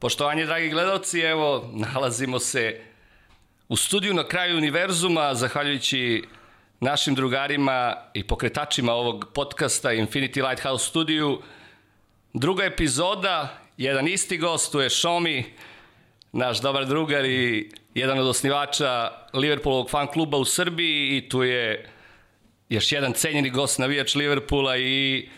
Poštovanje, dragi gledalci, evo, nalazimo se u studiju na kraju univerzuma, zahvaljujući našim drugarima i pokretačima ovog podcasta Infinity Lighthouse studiju. Druga epizoda, jedan isti gost, tu je Šomi, naš dobar drugar i jedan od osnivača Liverpoolovog fan kluba u Srbiji i tu je još jedan cenjeni gost navijač Liverpoola i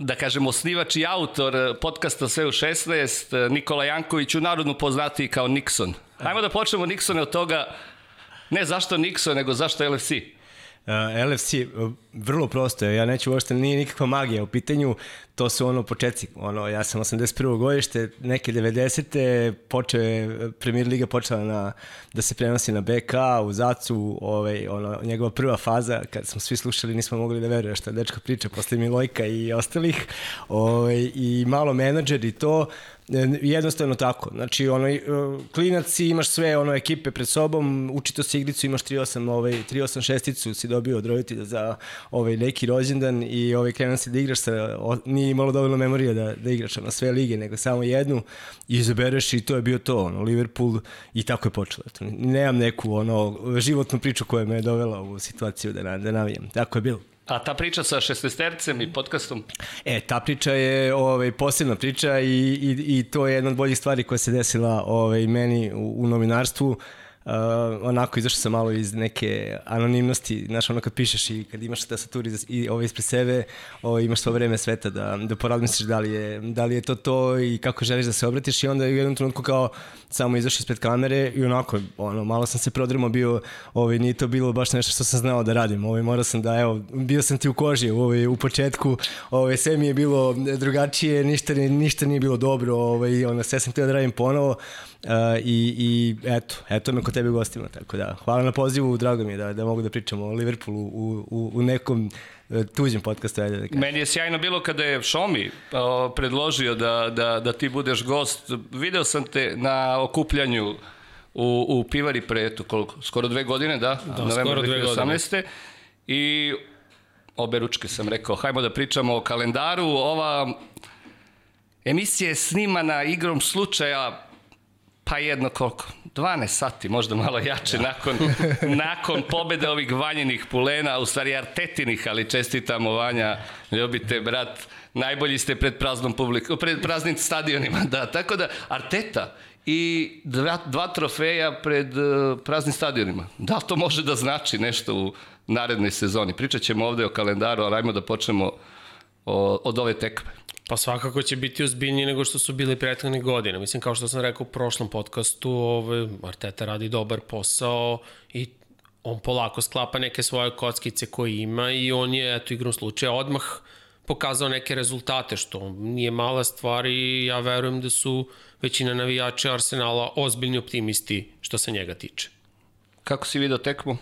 da kažem, osnivač i autor podcasta Sve u 16, Nikola Janković, u narodnu poznati kao Nixon. Hajmo da počnemo Nixone od toga, ne zašto Nixon, nego zašto LFC. Uh, LFC, uh, vrlo prosto je, ja neću uopšte, nije nikakva magija u pitanju, to su ono početci, ono, ja sam 81. godište, neke 90. poče, Premier Liga počela na, da se prenosi na BK, u Zacu, ovaj, ono, njegova prva faza, kad smo svi slušali, nismo mogli da veruje što je dečka priča posle Milojka i ostalih, ovaj, i malo menadžer i to, jednostavno tako. Znači, ono, klinac imaš sve ono ekipe pred sobom, učito se igricu, imaš 3-8, ovaj, 3-8 šesticu si dobio od roditelja za ovaj, neki rođendan i ovaj, krenuo si da igraš sa, o, nije imalo dovoljno memorija da, da igraš na sve lige, nego samo jednu i izabereš i to je bio to, ono, Liverpool i tako je počelo. Nemam neku ono, životnu priču koja me je dovela u situaciju da, da navijam. Tako je bilo. A ta priča sa šestestercem i podcastom? E, ta priča je ovaj, posebna priča i, i, i to je jedna od boljih stvari koja se desila ovaj, meni u, u novinarstvu. Uh, uh, onako izašao sam malo iz neke anonimnosti, znaš, ono kad pišeš i kad imaš tastaturi i ovo ispred sebe, ovo, imaš svo vreme sveta da, da porazmisliš da li, je, da li je to to i kako želiš da se obratiš i onda u jednom trenutku kao samo izašao ispred kamere i onako, ono, malo sam se prodremo bio, ovaj, nije to bilo baš nešto što sam znao da radim, ovaj, morao sam da, evo, bio sam ti u koži ovaj, u početku, ovaj, sve mi je bilo drugačije, ništa, ništa nije bilo dobro, ovaj, ono, sve sam teo da radim ponovo, Uh, i, i eto, eto me kod tebe gostima, tako da hvala na pozivu, drago mi je da, da mogu da pričamo o Liverpoolu u, u, u nekom uh, tuđem podcastu. Ajde da kažem. Meni je sjajno bilo kada je Šomi uh, predložio da, da, da ti budeš gost. Video sam te na okupljanju u, u Pivari pre, eto, koliko, skoro dve godine, da? Da, November skoro dve 2018. godine. I obe ručke sam rekao, hajmo da pričamo o kalendaru. Ova emisija je snimana igrom slučaja pa jedno koliko, 12 sati, možda malo jače, ja. nakon, nakon pobede ovih vanjenih pulena, u stvari artetinih, ali čestitamo Vanja, ljubite brat, najbolji ste pred praznom publikom, pred praznim stadionima, da, tako da Arteta i dva, dva trofeja pred uh, praznim stadionima. Da li to može da znači nešto u narednoj sezoni? Pričat ćemo ovde o kalendaru, ali ajmo da počnemo o, od ove tekme. Pa svakako će biti ozbiljniji nego što su bili prethodne godine. Mislim, kao što sam rekao u prošlom podcastu, ovaj, Arteta radi dobar posao i on polako sklapa neke svoje kockice koje ima i on je, eto, igrom slučaja odmah pokazao neke rezultate, što nije mala stvar i ja verujem da su većina navijača Arsenala ozbiljni optimisti što se njega tiče. Kako si vidio tekmu?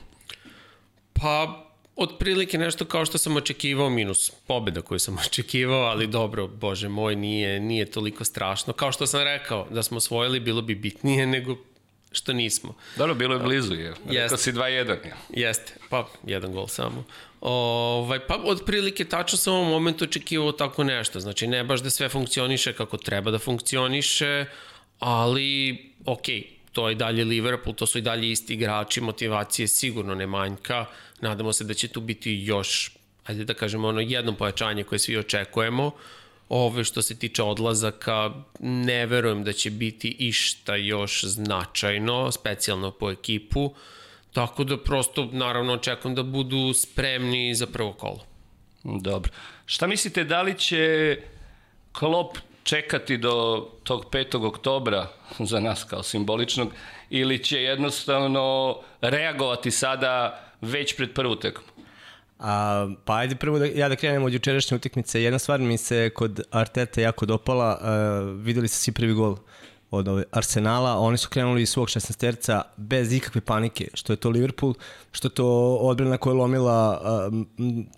Pa, otprilike nešto kao što sam očekivao, minus pobeda koju sam očekivao, ali dobro, bože moj, nije, nije toliko strašno. Kao što sam rekao, da smo osvojili, bilo bi bitnije nego što nismo. Dobro, bilo je blizu, je. Rekao si 2-1. Je. Jeste, pa jedan gol samo. Ovaj, pa otprilike tačno sam u ovom momentu očekivao tako nešto. Znači, ne baš da sve funkcioniše kako treba da funkcioniše, ali, okej, okay, to je dalje Liverpool, to su i dalje isti igrači, motivacije sigurno ne manjka. Nadamo se da će tu biti još, ajde da kažemo, ono jedno pojačanje koje svi očekujemo. Ove što se tiče odlazaka, ne verujem da će biti išta još značajno, specijalno po ekipu. Tako da prosto, naravno, očekujem da budu spremni za prvo kolo. Dobro. Šta mislite, da li će Klopp čekati do tog 5. oktobra za nas kao simboličnog ili će jednostavno reagovati sada već pred prvu tekmu? A, pa ajde prvo da, ja da krenem od jučerašnje utakmice. Jedna stvar mi se kod Arteta jako dopala. Uh, videli ste svi prvi gol od ove Arsenala, oni su krenuli iz svog 16 bez ikakve panike, što je to Liverpool, što je to odbrana koja je lomila uh,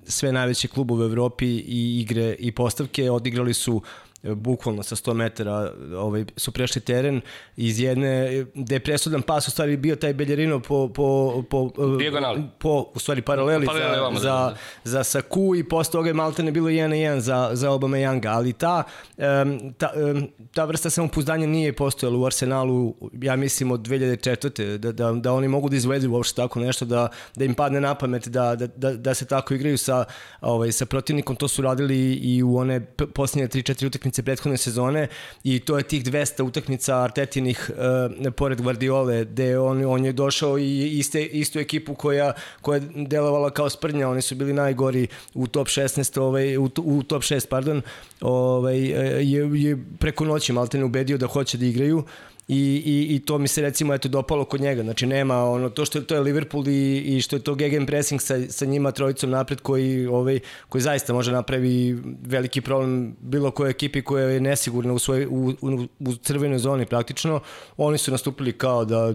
sve najveće klubove u Evropi i igre i postavke, odigrali su bukvalno sa 100 metara ovaj, su prešli teren iz jedne, gde je presudan pas u stvari bio taj Beljerino po, po, po, Dijagonali. po u stvari paraleli, Paraleli za, vama, da, za, da. za Saku i posle toga je Maltene bilo 1 na 1 za, za Obama Younga, ali ta, um, ta, um, ta vrsta samopouzdanja nije postojala u Arsenalu, ja mislim od 2004. Da, da, da oni mogu da izvedu uopšte tako nešto, da, da im padne na pamet da, da, da, da se tako igraju sa, ovaj, sa protivnikom, to su radili i u one posljednje 3-4 utakmice prethodne sezone i to je tih 200 utakmica Artetinih uh, pored Guardiole, gde on, on je došao i iste, istu ekipu koja, koja je delovala kao sprnja, oni su bili najgori u top 16, ovaj, u, u top 6, pardon, ovaj, je, je preko noći Maltene ubedio da hoće da igraju I, i, i to mi se recimo eto dopalo kod njega. Znači nema ono to što je to je Liverpool i, i što je to gegen pressing sa, sa njima trojicom napred koji ovaj koji zaista može napravi veliki problem bilo koje ekipi koja je nesigurna u svojoj u, u, u crvenoj zoni praktično. Oni su nastupili kao da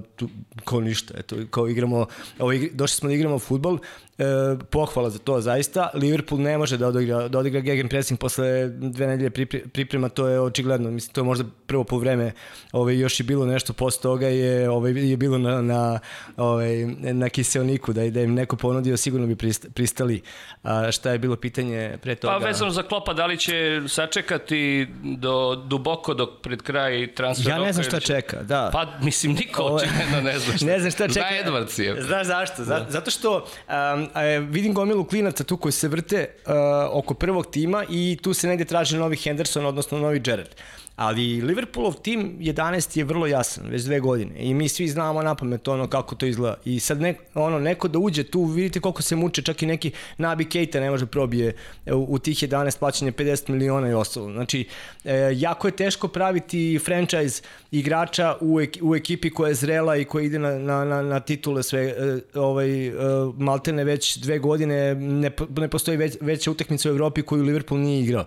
kao ništa, eto kao igramo ovaj došli smo da igramo fudbal e, pohvala za to zaista. Liverpool ne može da odigra, da odigra gegen pressing posle dve nedelje priprema, to je očigledno. Mislim, to je možda prvo po vreme ovaj, još i bilo nešto posle toga je, ovaj, je bilo na, na, ovaj, na kiselniku da, da im neko ponudio, sigurno bi pristali. A šta je bilo pitanje pre toga? Pa vezano za Klopa, da li će sačekati do duboko dok pred kraj transfer Ja ne znam šta čeka, da. Pa mislim niko očigledno ne zna šta. ne znam šta čeka. Zna Edwards je. Znaš zašto? Da. Zato što um, vidim gomilu klinaca tu koji se vrte uh, oko prvog tima i tu se negde traži novi Henderson, odnosno novi Gerrard. Ali Liverpoolov tim 11 je vrlo jasan, već dve godine. I mi svi znamo na pamet ono kako to izgleda. I sad neko, ono, neko da uđe tu, vidite koliko se muče, čak i neki Nabi Keita ne može probije u, u tih 11 plaćanje 50 miliona i ostalo. Znači, e, jako je teško praviti franchise igrača u, ek, u ekipi koja je zrela i koja ide na, na, na, na titule sve. E, ovaj, e, Maltene već dve godine ne, ne postoji već, veća utakmica u Evropi koju Liverpool nije igrao.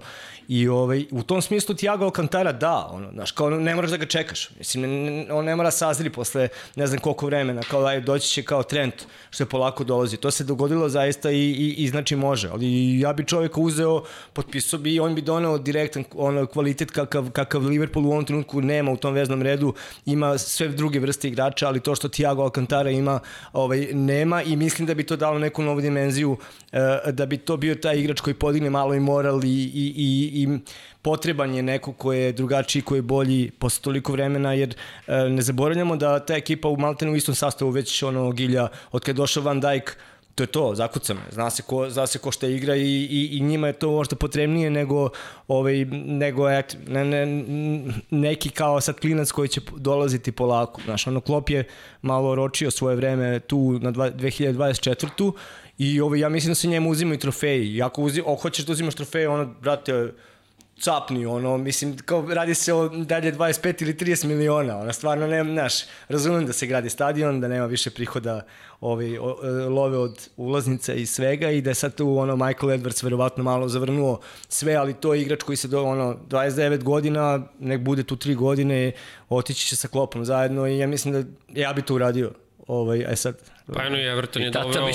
I ovaj, u tom smislu Thiago Alcantara da, ono, znaš, kao ne moraš da ga čekaš. Mislim, ne, on ne mora sazri posle ne znam koliko vremena, kao da doći će kao trend što je polako dolazi. To se dogodilo zaista i, i, i znači može, ali ja bi čovjeka uzeo, potpisao bi i on bi doneo direktan ono, kvalitet kakav, kakav Liverpool u ovom trenutku nema u tom veznom redu, ima sve druge vrste igrača, ali to što Thiago Alcantara ima, ovaj, nema i mislim da bi to dalo neku novu dimenziju, uh, da bi to bio taj igrač koji podigne malo i moral i, i, i, i potreban je neko ko je drugačiji, ko je bolji posle toliko vremena, jer e, ne zaboravljamo da ta ekipa u Maltenu u istom sastavu već ono gilja, od kada je došao Van Dijk, to je to, zakucano je. Zna se ko, zna se ko šta igra i, i, i njima je to možda potrebnije nego, ovaj, nego et, ne, ne, neki kao sad klinac koji će dolaziti polako. Znaš, ono, Klop je malo oročio svoje vreme tu na dva, 2024. I ovaj, ja mislim da se njemu uzimaju trofeji. I ako uzi, o, hoćeš da uzimaš trofeje, ono, brate, capni, ono, mislim, kao radi se o dalje 25 ili 30 miliona, ona stvarno ne, znaš, razumem da se gradi stadion, da nema više prihoda ovi, o, e, love od ulaznica i svega i da je sad tu ono Michael Edwards verovatno malo zavrnuo sve, ali to je igrač koji se do ono 29 godina, nek bude tu 3 godine, otići će sa klopom zajedno i ja mislim da ja bi to uradio. Ovaj, aj sad, Pa eno i Everton je doveo ono...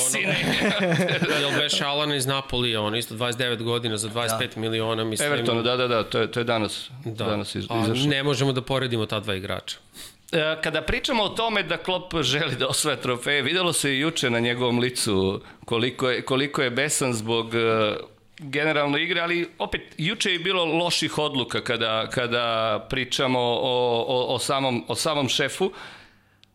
Jel beše Alan iz Napolija, on isto 29 godina za 25 da. miliona, mislim. Everton, da, da, da, to je, to je danas, da. danas iz, izašlo. Ne možemo da poredimo ta dva igrača. E, kada pričamo o tome da Klopp želi da osvaja trofeje, videlo se i juče na njegovom licu koliko je, koliko je besan zbog e, generalno igre, ali opet juče je bilo loših odluka kada, kada pričamo o, o, o, samom, o samom šefu.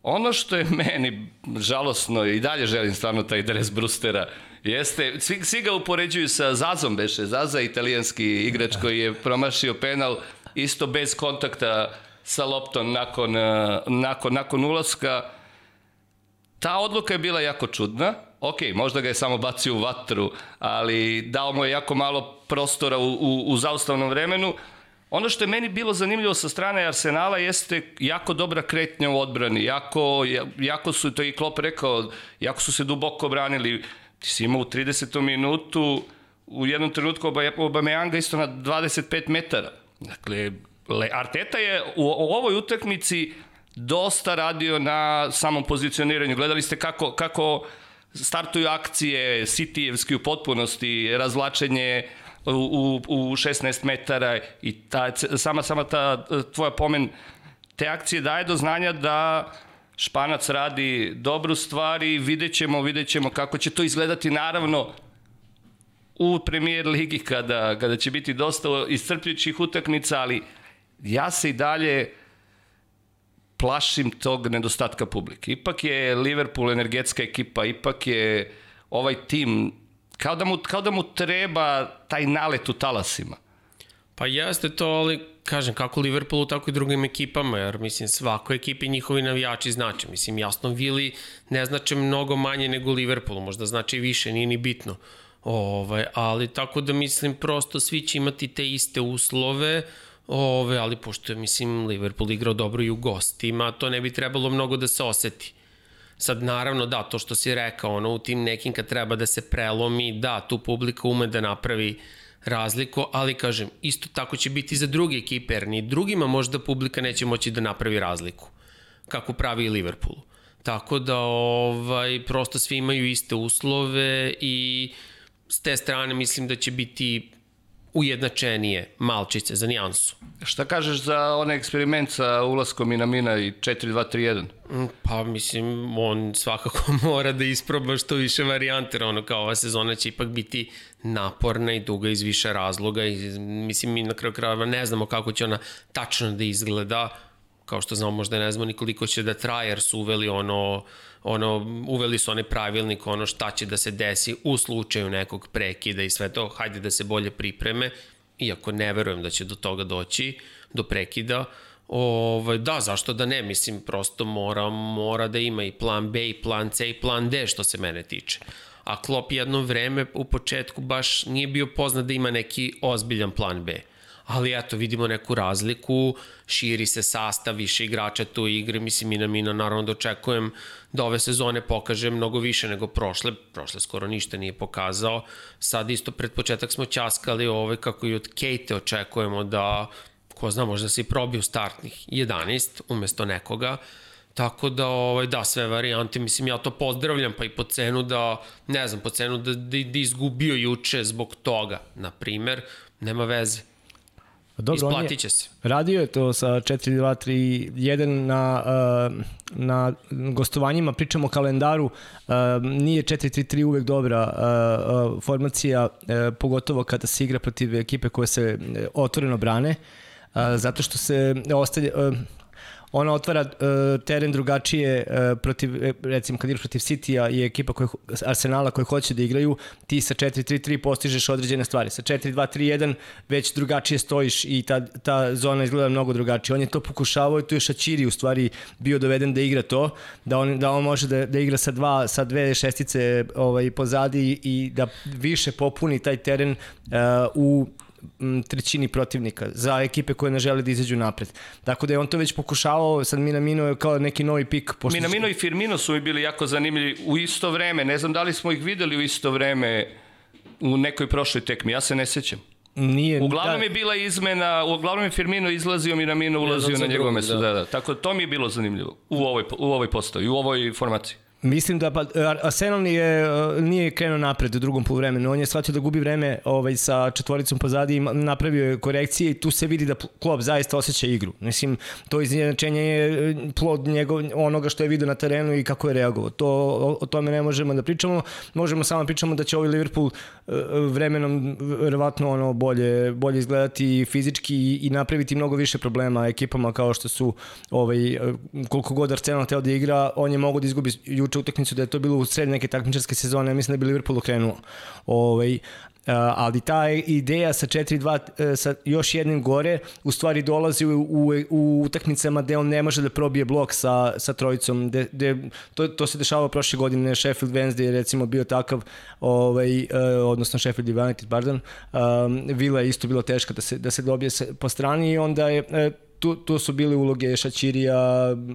Ono što je meni žalosno i dalje želim stvarno taj dres Brustera, jeste, svi, svi ga upoređuju sa Zazom beše, Zaza italijanski igrač koji je promašio penal isto bez kontakta sa loptom nakon, nakon, nakon ulaska. Ta odluka je bila jako čudna, ok, možda ga je samo bacio u vatru, ali dao mu je jako malo prostora u, u, u zaustavnom vremenu, Ono što je meni bilo zanimljivo sa strane Arsenala jeste jako dobra kretnja u odbrani, jako, jako su, to i Klopp rekao, jako su se duboko branili. Ti si imao u 30. minutu, u jednom trenutku Obameyanga isto na 25 metara. Dakle, Arteta je u, u ovoj utakmici dosta radio na samom pozicioniranju. Gledali ste kako, kako startuju akcije Citijevski u potpunosti, razvlačenje u, u, u 16 metara i ta, sama, sama ta tvoja pomen te akcije daje do znanja da Španac radi dobru stvar i vidjet ćemo, vidjet ćemo kako će to izgledati naravno u premier ligi kada, kada će biti dosta iscrpljućih utakmica, ali ja se i dalje plašim tog nedostatka publike. Ipak je Liverpool energetska ekipa, ipak je ovaj tim kao da mu, kao da mu treba taj nalet u talasima. Pa jeste to, ali kažem, kako Liverpoolu, tako i drugim ekipama, jer mislim, svakoj ekipi njihovi navijači znače. Mislim, jasno, Vili ne znače mnogo manje nego Liverpoolu, možda znači više, nije ni bitno. Ovaj, ali tako da mislim, prosto svi će imati te iste uslove, Ove, ali pošto je, mislim, Liverpool igrao dobro i u gostima, to ne bi trebalo mnogo da se oseti. Sad, naravno, da, to što si rekao, ono, u tim nekim kad treba da se prelomi, da, tu publika ume da napravi razliku, ali kažem, isto tako će biti za druge ekipe, jer ni drugima možda publika neće moći da napravi razliku, kako pravi i Liverpoolu. Tako da, ovaj, prosto svi imaju iste uslove i s te strane mislim da će biti ujednačenije malčice za nijansu. Šta kažeš za onaj eksperiment sa ulaskom Inamina i 4-2-3-1? Mm, pa mislim, on svakako mora da isproba što više varijante, ono kao ova sezona će ipak biti naporna i duga iz više razloga i mislim mi na kraju krajeva ne znamo kako će ona tačno da izgleda, kao što znamo možda ne znamo ni koliko će da traje jer su uveli ono ono, uveli su onaj pravilnik, ono šta će da se desi u slučaju nekog prekida i sve to, hajde da se bolje pripreme, iako ne verujem da će do toga doći, do prekida, Ovaj, da, zašto da ne? Mislim, prosto mora, mora da ima i plan B, i plan C, i plan D, što se mene tiče. A Klopp jedno vreme u početku baš nije bio poznat da ima neki ozbiljan plan B ali eto, vidimo neku razliku, širi se sastav, više igrača tu igre, mislim i na Mina naravno da očekujem da ove sezone pokaže mnogo više nego prošle, prošle skoro ništa nije pokazao, sad isto pred početak smo ćaskali ove kako i od Kate očekujemo da, ko zna, možda se i probiju startnih 11 umesto nekoga, Tako da, ovaj, da, sve varijante, mislim, ja to pozdravljam, pa i po cenu da, ne znam, po cenu da, da, da izgubio juče zbog toga, na primer, nema veze. Pa dobro, Isplatit će se. Radio je to sa 4-2-3-1 na, uh, na gostovanjima, pričamo o kalendaru, uh, nije 4-3-3 uvek dobra uh, formacija, pogotovo kada se igra protiv ekipe koje se otvoreno brane, zato što se ostavlja, ona otvara uh, teren drugačije uh, protiv, e, recimo kad igraš protiv City-a i ekipa koja, Arsenala koji hoće da igraju, ti sa 4-3-3 postižeš određene stvari. Sa 4-2-3-1 već drugačije stojiš i ta, ta zona izgleda mnogo drugačije. On je to pokušavao i tu je Šačiri u stvari bio doveden da igra to, da on, da on može da, da igra sa, dva, sa dve šestice ovaj, pozadi i da više popuni taj teren uh, u trećini protivnika za ekipe koje ne žele da izađu napred. Tako da je on to već pokušavao, sad Minamino je kao neki novi pik. Pošto... Minamino i Firmino su mi bili jako zanimljivi u isto vreme. Ne znam da li smo ih videli u isto vreme u nekoj prošloj tekmi, ja se ne sećam. Nije, uglavnom da. je bila izmena, uglavnom je Firmino izlazio, Minamino ulazio na njegovo mesto. Da. da, da. Tako to mi je bilo zanimljivo u ovoj, u ovoj postavi, u ovoj formaciji. Mislim da pa, Arsenal nije, nije krenuo napred u drugom poluvremenu. On je shvatio da gubi vreme ovaj, sa četvoricom pozadi i napravio je korekcije i tu se vidi da klub zaista osjeća igru. Mislim, to izjednačenje je plod njegov, onoga što je vidio na terenu i kako je reagovao. To, o, tome ne možemo da pričamo. Možemo samo da pričamo da će ovaj Liverpool e, vremenom verovatno ono bolje, bolje izgledati fizički i, i napraviti mnogo više problema ekipama kao što su ovaj, e, koliko god Arsenal teo da igra, on je mogo da izgubi juče utakmicu da je to bilo u sred neke takmičarske sezone, mislim da bi Liverpool okrenuo. Ovaj, ali ta ideja sa 4-2 uh, sa još jednim gore u stvari dolazi u, u, u utakmicama gde on ne može da probije blok sa, sa trojicom de, de, to, to se dešavalo prošle godine Sheffield Wednesday je recimo bio takav ovaj, uh, odnosno Sheffield United pardon um, Vila je isto bilo teška da se, da se dobije po strani i onda je uh, tu, tu su bile uloge Šačirija,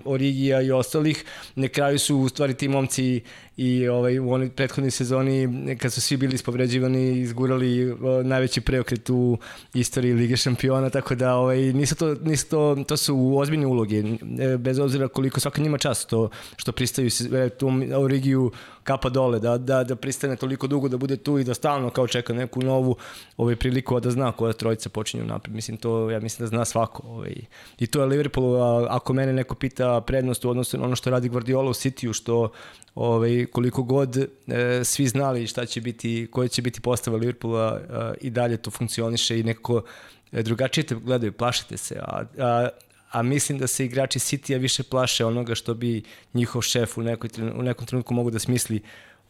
Origija i ostalih. Na kraju su u stvari ti momci i ovaj, u onoj prethodnoj sezoni kad su svi bili ispovređivani izgurali najveći preokret u istoriji Lige šampiona, tako da ovaj, nisu to, nisu to, to su ozbiljne uloge, e, bez obzira koliko svaka njima čast to što pristaju se, tu Origiju kapa dole, da, da, da pristane toliko dugo da bude tu i da stalno kao čeka neku novu ovaj, priliku da zna koja trojica počinju napred. Mislim, to ja mislim da zna svako. Ovaj. I to je Liverpool, a, ako mene neko pita prednost u odnosu na ono što radi Guardiola u Cityu, što ovaj, koliko god e, svi znali šta će biti, koja će biti postava Liverpoola e, i dalje to funkcioniše i nekako e, drugačije te gledaju, plašite se. A, a, a mislim da se igrači City-a više plaše onoga što bi njihov šef u, nekoj, u nekom trenutku mogu da smisli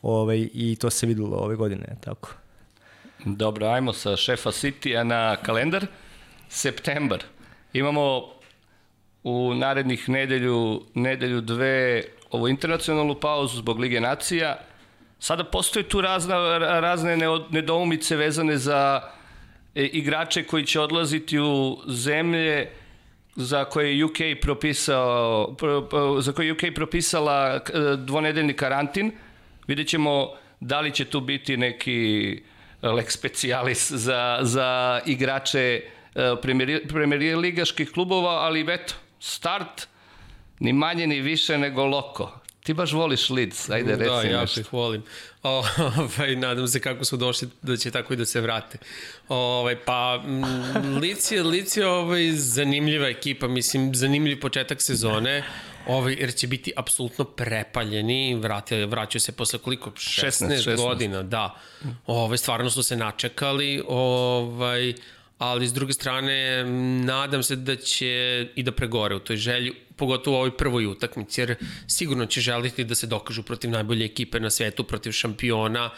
ovaj, i to se videlo ove godine, tako. Dobro, ajmo sa šefa City-a na kalendar. Septembar. Imamo u narednih nedelju, nedelju dve ovo internacionalnu pauzu zbog Lige nacija. Sada postoje tu razna, razne nedoumice vezane za e, igrače koji će odlaziti u zemlje za koje je UK propisao za koje je UK propisala dvonedeljni karantin. Vidjet ćemo da li će tu biti neki lex specialis za, za igrače e, premier, premier ligaških klubova, ali eto, start ni manje ni više nego loko. Ti baš voliš Leeds, ajde reci da, ja nešto. Da, ja ih volim. O, ovaj, nadam se kako su došli da će tako i da se vrate. Ovaj, pa, Leeds je, Leeds je ovaj, zanimljiva ekipa, mislim, zanimljiv početak sezone. Ovaj, jer će biti apsolutno prepaljeni, vrati, vraćaju se posle koliko? 16, 16, 16. godina, da. Ovaj, stvarno su se načekali, ovaj, ali s druge strane nadam se da će i da pregore u toj želji, pogotovo u ovoj prvoj utakmici, jer sigurno će želiti da se dokažu protiv najbolje ekipe na svetu, protiv šampiona,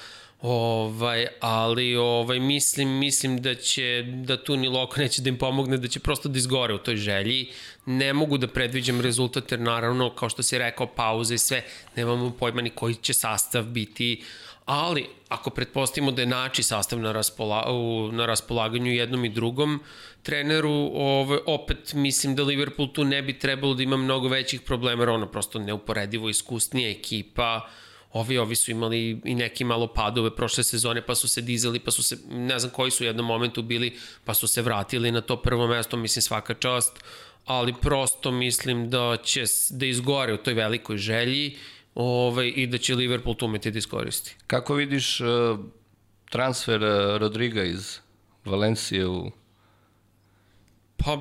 Ovaj, ali ovaj, mislim, mislim da će, da tu ni Loko neće da im pomogne, da će prosto da izgore u toj želji. Ne mogu da predviđam rezultat, jer naravno, kao što si rekao, pauze i sve, nemamo pojma ni koji će sastav biti, ali ako pretpostavimo da je nači sastav na, raspola, na raspolaganju jednom i drugom treneru, ove, opet mislim da Liverpool tu ne bi trebalo da ima mnogo većih problema, jer ono prosto neuporedivo iskusnija ekipa, ovi, ovi su imali i neki malo padove prošle sezone, pa su se dizali, pa su se, ne znam koji su u jednom momentu bili, pa su se vratili na to prvo mesto, mislim svaka čast, ali prosto mislim da će da izgore u toj velikoj želji ovaj, i da će Liverpool tu umeti da iskoristi. Kako vidiš uh, transfer uh, Rodriga iz Valencije u Pa,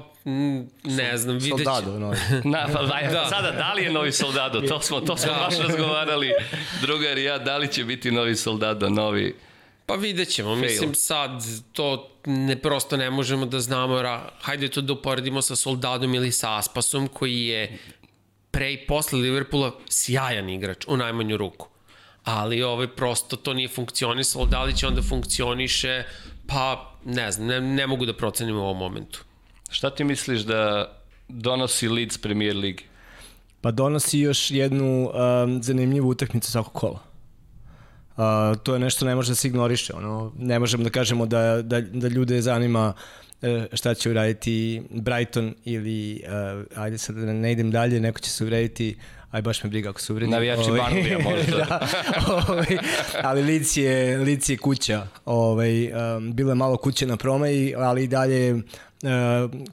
ne znam, vidjet ću. Soldado, novi. Na, pa, da, da. Sada, da li je novi soldado? To smo, to smo da. baš razgovarali, drugar i ja, da li će biti novi soldado, novi... Pa vidjet ćemo, fail. mislim sad to ne, prosto ne možemo da znamo, ra, hajde to da uporedimo sa Soldadom ili sa Aspasom koji je pre i posle Liverpoola sjajan igrač, u najmanju ruku. Ali ovaj, prosto to nije funkcionisalo, da li će onda funkcioniše, pa ne znam, ne, ne mogu da procenim u ovom momentu. Šta ti misliš da donosi Leeds Premier Ligi? Pa donosi još jednu um, zanimljivu utakmicu svakog kola. Uh, to je nešto ne može da se ignoriše. Ono, ne možemo da kažemo da, da, da ljude zanima E, šta će uraditi Brighton ili, uh, ajde sad da ne idem dalje, neko će se uraditi aj baš me briga ako se uvredi. Navijači ovaj, možda. da, ovaj, ali Lic je, je kuća. Ovaj, um, bilo je malo kuće na promeji, ali i dalje uh,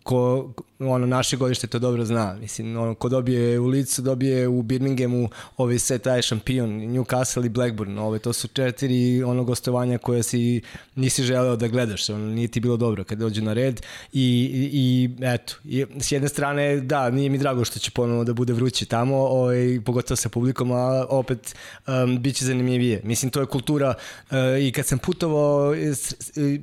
ko ono naše godište to dobro zna. Mislim, ono, ko dobije u Licu, dobije u Birminghamu ovaj set taj šampion, Newcastle i Blackburn. Ove, to su četiri ono gostovanja koje si nisi želeo da gledaš. Ono, nije ti bilo dobro kad dođu na red. I, i, eto, i, s jedne strane, da, nije mi drago što će ponovno da bude vruće tamo, ovaj, pogotovo sa publikom, a opet um, bit će zanimljivije. Mislim, to je kultura uh, i kad sam putovao,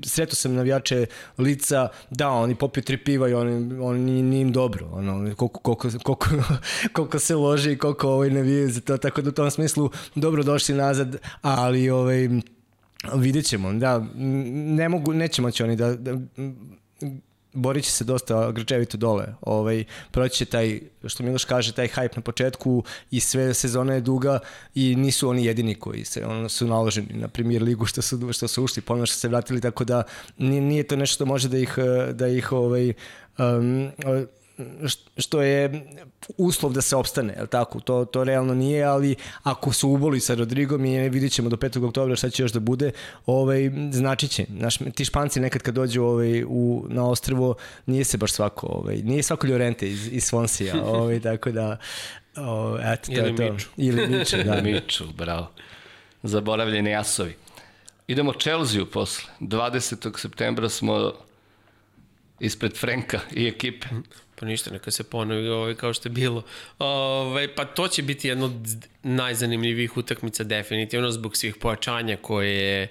sreto sam navijače lica, da, oni popiju tri piva i oni nije, nije im dobro, ono, koliko, koliko, koliko, koliko se loži i koliko ovaj navijaju za to, tako da u tom smislu dobro došli nazad, ali ovaj, vidjet ćemo, da, ne mogu, neće moći oni da, da borit će se dosta grčevito dole. Ovaj, proći će taj, što Miloš kaže, taj hype na početku i sve sezona je duga i nisu oni jedini koji se ono, su naloženi na premier ligu što su, što su ušli, ponovno što se vratili, tako da nije, nije to nešto što može da ih, da ih ovaj, um, što je uslov da se opstane, je tako? To, to realno nije, ali ako su uboli sa Rodrigom i vidit ćemo do 5. oktobra šta će još da bude, ovaj, znači će. Naš, ti španci nekad kad dođu ovaj, u, na ostrvo, nije se baš svako, ovaj, nije svako Llorente iz, iz Svonsija, ovaj, tako da, o, eto, to Ili je to. Miču. Ili Miču, da. Miču, bravo. Zaboravljeni asovi. Idemo Chelsea posle. 20. septembra smo ispred Frenka i ekipe. Pa ništa, neka se ponovi ovaj, kao što je bilo. Ove, pa to će biti jedna od najzanimljivijih utakmica definitivno zbog svih pojačanja koje je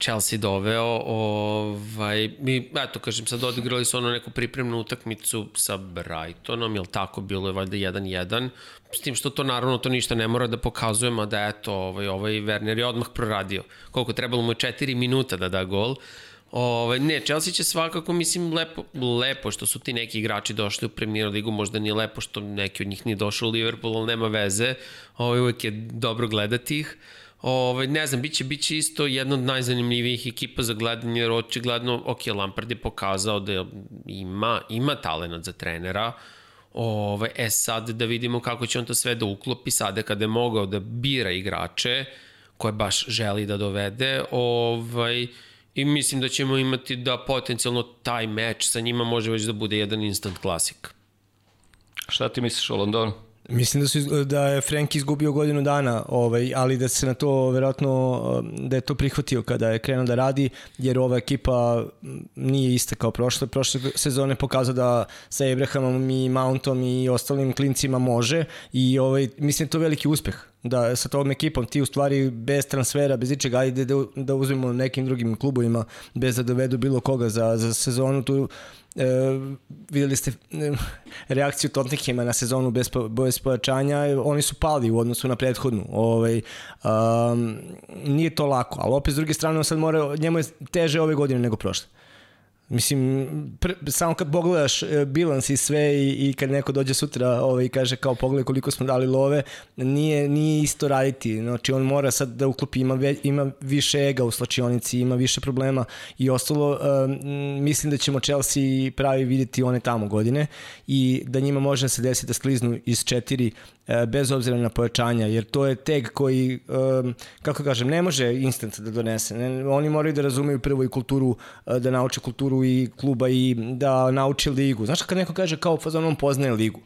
Chelsea doveo. Ovaj, mi, eto, kažem, sad odigrali su ono neku pripremnu utakmicu sa Brightonom, jel tako, bilo je valjda 1-1, s tim što to naravno to ništa ne mora da pokazujemo da eto, ovaj, ovaj Werner je odmah proradio. Koliko trebalo mu je 4 minuta da da gol. Ove, ne, Chelsea će svakako, mislim, lepo, lepo što su ti neki igrači došli u Premier ligu, možda nije lepo što neki od njih nije došao u Liverpool, ali nema veze, Ove, uvek je dobro gledati ih. Ove, ne znam, biće, biće isto jedna od najzanimljivijih ekipa za gledanje, jer očigledno, ok, Lampard je pokazao da ima, ima talent za trenera, Ove, e sad da vidimo kako će on to sve da uklopi sada kada je mogao da bira igrače koje baš želi da dovede. Ovaj, I mislim da ćemo imati da potencijalno taj meč sa njima može već da bude jedan instant klasik. Šta ti misliš o Londonu? Mislim da, su, da je Frank izgubio godinu dana, ovaj, ali da se na to verovatno da je to prihvatio kada je krenuo da radi, jer ova ekipa m, nije ista kao prošle. Prošle sezone pokazao da sa Abrahamom i Mountom i ostalim klincima može i ovaj, mislim da to veliki uspeh da sa tom ekipom ti u stvari bez transfera, bez ičega, ajde da, da uzmemo nekim drugim klubovima bez da dovedu bilo koga za, za sezonu tu e, videli ste e, reakciju Tottenhema na sezonu bez, bez pojačanja, oni su pali u odnosu na prethodnu. Ovaj, um, nije to lako, ali opet s druge strane on sad mora, njemu je teže ove godine nego prošle. Mislim, pr, samo kad pogledaš e, bilans i sve i, i kad neko dođe sutra ovaj, kaže kao pogledaj koliko smo dali love, nije, nije isto raditi. Znači on mora sad da uklopi, ima, ve, ima više ega u slačionici, ima više problema i ostalo. Um, mislim da ćemo Chelsea pravi videti one tamo godine i da njima može da se desi da skliznu iz četiri e, bez obzira na pojačanja, jer to je teg koji, um, kako kažem, ne može instant da donese. Ne, oni moraju da razumeju prvo i kulturu, e, da nauče kulturu i kluba i da nauče ligu. Znaš kad neko kaže kao fazon on poznaje ligu.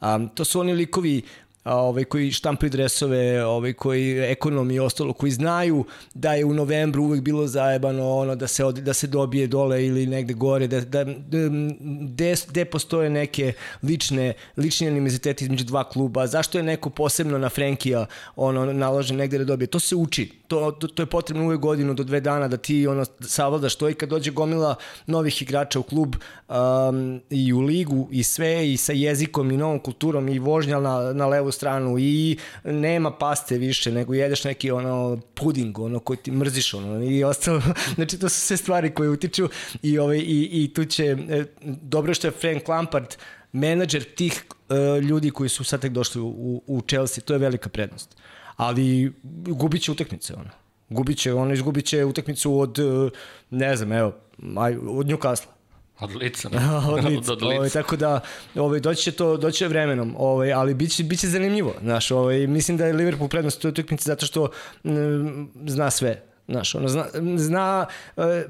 Um, to su oni likovi ovaj, koji štampaju dresove, ovaj, koji ekonomi i ostalo, koji znaju da je u novembru uvek bilo zajebano ono, da se, od, da se dobije dole ili negde gore, da, da, gde, gde postoje neke lične, lični animoziteti između dva kluba, zašto je neko posebno na Frenkija ono, naložen negde da dobije, to se uči, to, to, to je potrebno uvek godinu do dve dana da ti ono, savladaš to i kad dođe gomila novih igrača u klub um, i u ligu i sve i sa jezikom i novom kulturom i vožnja na, na levu stranu i nema paste više nego jedeš neki ono puding ono koji ti mrziš ono i ostalo. Znači to su sve stvari koje utiču i ovaj i i tu će e, dobro što je Frank Lampard menadžer tih e, ljudi koji su sad tek došli u, u Chelsea to je velika prednost. Ali gubit će utakmice ono. Gubit će ono izgubit će utakmicu od e, ne znam evo od Newcastle Od lica. od lica. Od Ovaj, lica. tako da ovaj, doći će to doći će vremenom, ovaj, ali biće, biće zanimljivo. Znaš, ovaj, mislim da je Liverpool prednost u toj utakmici zato što mm, zna sve. Znaš, ono, zna, zna e,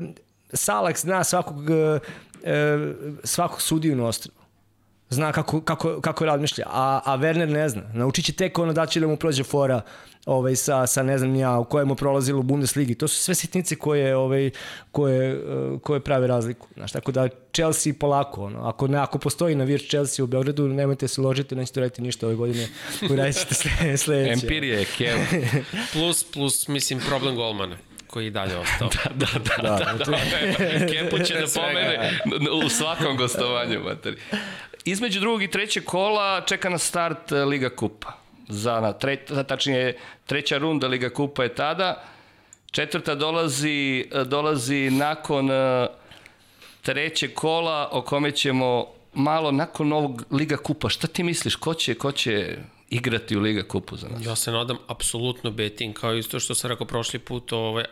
Salak zna svakog, e, svakog sudiju na ostrvu. Zna kako, kako, kako razmišlja, a, a Werner ne zna. Naučit će tek ono da će da mu prođe fora ovaj, sa, sa ne znam ja, u kojemu prolazilo u Bundesligi. To su sve sitnice koje, ovaj, koje, eh, koje prave razliku. Znaš, tako da Chelsea polako, ono, ako, ne, ako postoji navijač Chelsea u Beogradu, nemojte se ložiti, nećete raditi ništa ove godine, uradit ćete sle, sledeće. Empirija je kevo. Plus, plus, mislim, problem golmana koji je i dalje ostao. da, da, da. da, da. Kepo će da pomene u svakom gostovanju. Materi. Između drugog i trećeg kola čeka na start e, Liga Kupa. Za, na tre, tačnije, treća runda Liga Kupa je tada. Četvrta dolazi, e, dolazi nakon e, trećeg kola o kome ćemo malo nakon ovog Liga Kupa. Šta ti misliš? Ko će, ko će igrati u Liga Kupu za nas? Ja se nadam apsolutno beting, kao isto što sam rekao prošli put, ovaj,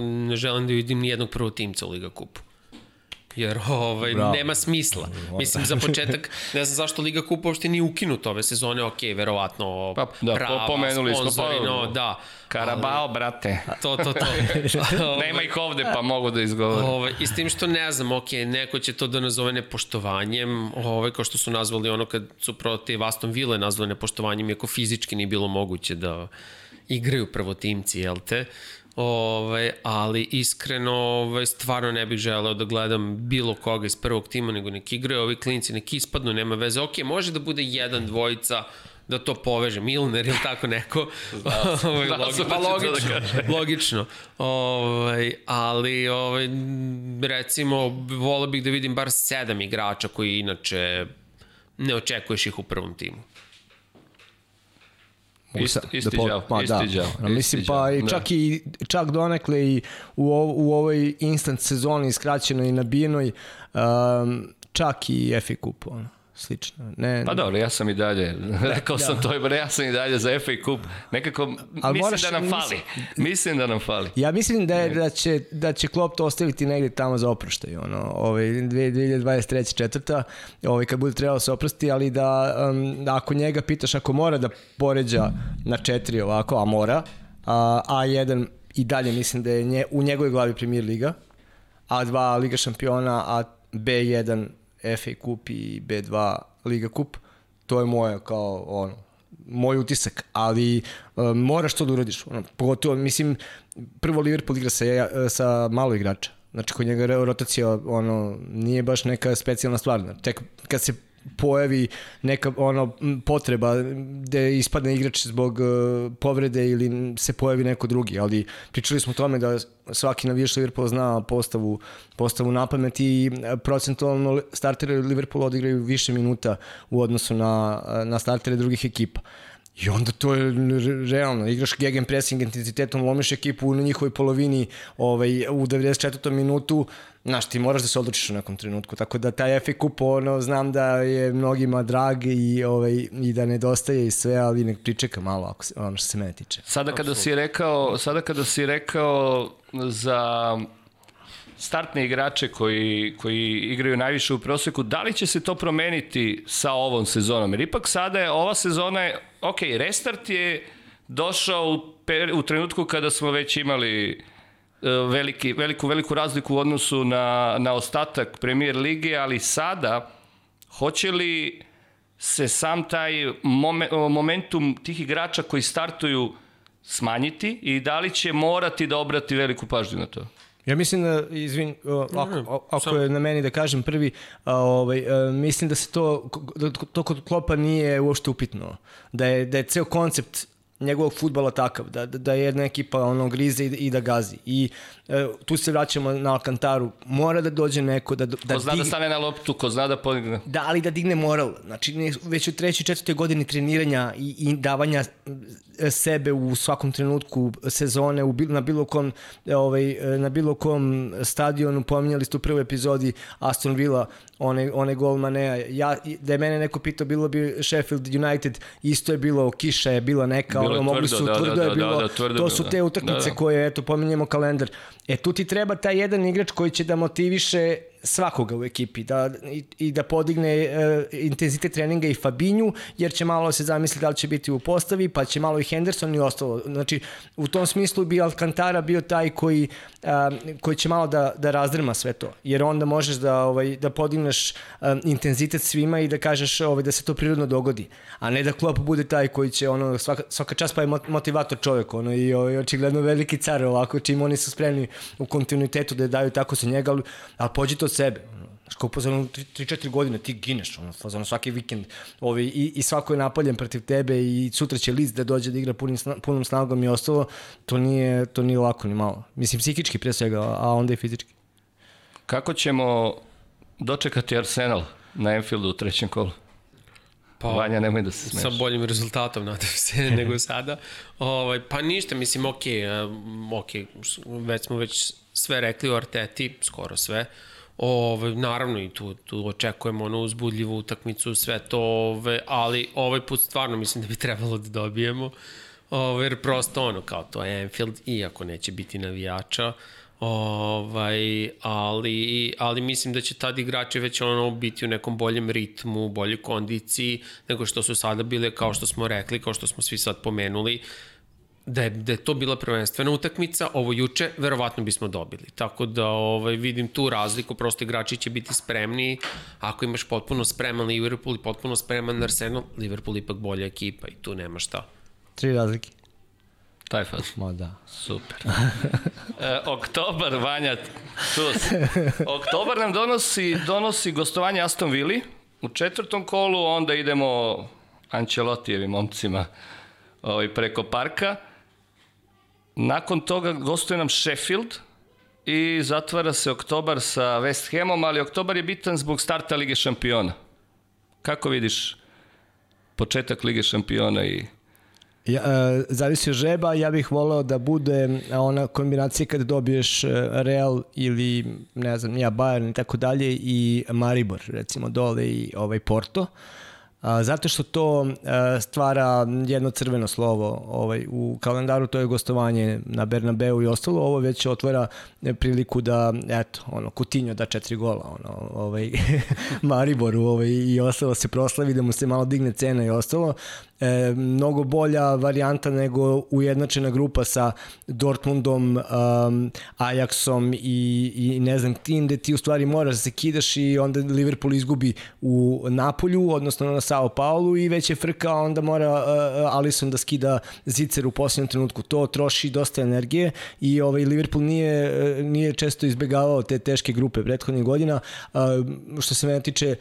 ne želim da vidim ni jednog prvog timca u Liga kupu. Jer ovaj, Bravo. nema smisla. Mislim, za početak, ne znam zašto Liga Kupa uopšte nije ukinuta ove sezone, ok, verovatno Pa, da, prava, pomenuli smo, pa- da. Karabao, brate. To, to, to. Nema ih ovde, pa mogu da izgovore. Ovaj, I s tim što ne znam, ok, neko će to da nazove nepoštovanjem, ovaj, kao što su nazvali ono kad su protiv Aston Ville nazvali nepoštovanjem, iako fizički nije bilo moguće da igraju prvotimci, jel te? Ovaj, ali iskreno ovaj, stvarno ne bih želeo da gledam bilo koga iz prvog tima, nego nek igraju ovi klinci, nek ispadnu, nema veze. Ok, može da bude jedan, dvojica, da to poveže, Milner ili tako neko. ovaj, znao sam pa to da logično, kaže. logično. Ovaj, ali ovaj, recimo, volio bih da vidim bar sedam igrača koji inače ne očekuješ ih u prvom timu. Isti, Da isti po- đavo, pa, isti da. đavo. A Mislim, isti pa i da. čak i čak donekle i u, ov, u ovoj instant sezoni skraćenoj i nabijenoj um, čak i FA Cup, ono, slično. Ne, Pa dobro, ja sam i dalje, rekao sam to, bre, ja sam i dalje za FA Cup. Nekako, Ali mislim moraš- da nam fali. Mislim da nam fali. Ja mislim da, je, da, će, da će Klopp to ostaviti negde tamo za oproštaj, ono, ovaj, 2023. četvrta, ovaj, kad bude trebalo se oprosti, ali da, um, da ako njega pitaš, ako mora da poređa na četiri ovako, a mora, a, A1 i dalje mislim da je nje, u njegovoj glavi premier liga, A2 Liga šampiona, a B1 FA Cup i B2 Liga Cup, to je moje kao ono, moj utisak, ali um, moraš to da uradiš. Ono, pogotovo, mislim, prvo Liverpool igra sa, sa malo igrača. Znači, kod njega rotacija ono, nije baš neka specijalna stvar. Tek kad se pojavi neka ono potreba gde ispadne igrač zbog uh, povrede ili se pojavi neko drugi, ali pričali smo o tome da svaki navijač Liverpoola zna postavu, postavu na pamet i e, procentualno starteri Liverpoola odigraju više minuta u odnosu na, na startere drugih ekipa. I onda to je re- realno, igraš gegen pressing intenzitetom, lomiš ekipu na njihovoj polovini ovaj, u 94. minutu, znaš, ti moraš da se odlučiš u nekom trenutku, tako da taj FA Cup, ono, znam da je mnogima drag i, ovaj, i da nedostaje i sve, ali nek pričeka malo, ako se, ono što se mene tiče. Sada kada si rekao, sada kada si rekao za startne igrače koji, koji igraju najviše u proseku, da li će se to promeniti sa ovom sezonom? Jer ipak sada je, ova sezona je, ok, restart je došao u, per, u trenutku kada smo već imali e, veliki, veliku, veliku razliku u odnosu na, na ostatak premier lige, ali sada hoće li se sam taj momen, momentum tih igrača koji startuju smanjiti i da li će morati da obrati veliku pažnju na to? Ja mislim da, izvin, ako, ako je na meni da kažem prvi, a, ovaj, a, mislim da se to, da to kod Klopa nije uopšte upitno. Da je, da je ceo koncept njegovog futbala takav, da, da, je jedna ekipa ono grize i, i da gazi. I tu se vraćamo na Alcantaru. Mora da dođe neko da, da, Ko zna da dig- stane na loptu, ko zna da podigne. Da, ali da digne moral. Znači, već u trećoj, četvrtoj godini treniranja i, i davanja e, sebe u svakom trenutku sezone u, na bilo kom e, ovaj, e, na bilo kom stadionu pominjali ste u prvoj epizodi Aston Villa onaj, onaj gol Manea ja, da je mene neko pitao bilo bi Sheffield United isto je bilo kiša je bila neka Bilo ono, mogli su da, tvrdo da, je da, bilo da, tvrdo je to bilo. su te utakmice Da, da. koje eto pominjemo kalendar e tu ti treba taj jedan igrač koji će da motiviše svakoga u ekipi da, i, i da podigne e, intenzitet treninga i Fabinju, jer će malo se zamisliti da li će biti u postavi, pa će malo i Henderson i ostalo. Znači, u tom smislu bi Alcantara bio taj koji, a, koji će malo da, da razdrma sve to, jer onda možeš da, ovaj, da podigneš a, intenzitet svima i da kažeš ovaj, da se to prirodno dogodi, a ne da Klopp bude taj koji će ono, svaka, svaka čast pa je mot- motivator čovjek ono, i ovaj, očigledno veliki car ovako, čim oni su spremni u kontinuitetu da daju tako sa njega, ali, ali pođite od sebe. Znaš, kao za 3-4 godine ti gineš, ono, fazonu svaki vikend ovaj, i, i svako je napaljen protiv tebe i sutra će list da dođe da igra punim, sna- punom snagom i ostalo, to nije, to nije lako ni malo. Mislim, psihički pre svega, a onda i fizički. Kako ćemo dočekati Arsenal na Anfieldu u trećem kolu? Pa, Vanja, nemoj da se smeš. sa boljim rezultatom, nadam se, nego sada. Ovaj, pa ništa, mislim, ok, um, ok, već smo već sve rekli o Arteti, skoro sve. Ove, naravno i tu, tu očekujemo onu uzbudljivu utakmicu, sve to, ove, ali ovaj put stvarno mislim da bi trebalo da dobijemo. Ove, jer prosto ono, kao to je Anfield, iako neće biti navijača, Ovaj, ali, ali mislim da će tad igrači već ono biti u nekom boljem ritmu, boljoj kondiciji nego što su sada bile, kao što smo rekli, kao što smo svi sad pomenuli, da je, da je to bila prvenstvena utakmica, ovo juče, verovatno bismo dobili. Tako da ovaj, vidim tu razliku, prosto igrači će biti spremni. Ako imaš potpuno spreman Liverpool i potpuno spreman Arsenal, Liverpool ipak bolja ekipa i tu nema šta. Tri razlike. Taj faz. Ma da. Super. e, oktobar, Vanja, tu si. Oktobar nam donosi, donosi gostovanje Aston Villa u četvrtom kolu, onda idemo Ancelotijevim momcima ovaj, preko parka. Nakon toga gostuje nam Sheffield i zatvara se oktobar sa West Hamom, ali oktobar je bitan zbog starta Lige šampiona. Kako vidiš početak Lige šampiona i Ja, e, zavisi od žreba, ja bih voleo da bude ona kombinacija kada dobiješ e, Real ili ne znam, ja Bayern i tako dalje i Maribor recimo dole i ovaj Porto. A, zato što to stvara jedno crveno slovo ovaj, u kalendaru, to je gostovanje na Bernabeu i ostalo, ovo već otvara priliku da, eto, ono, Kutinjo da četiri gola, ono, ovaj, Mariboru ovaj, i ostalo se proslavi, da mu se malo digne cena i ostalo e, mnogo bolja varijanta nego ujednačena grupa sa Dortmundom, um, Ajaxom i, i ne znam, tim gde ti u stvari moraš da se kidaš i onda Liverpool izgubi u Napolju, odnosno na Sao Paulo i već je frka, onda mora uh, Alisson da skida zicer u posljednom trenutku. To troši dosta energije i ovaj Liverpool nije, nije često izbegavao te teške grupe prethodnih godina. Uh, što se mene tiče, e,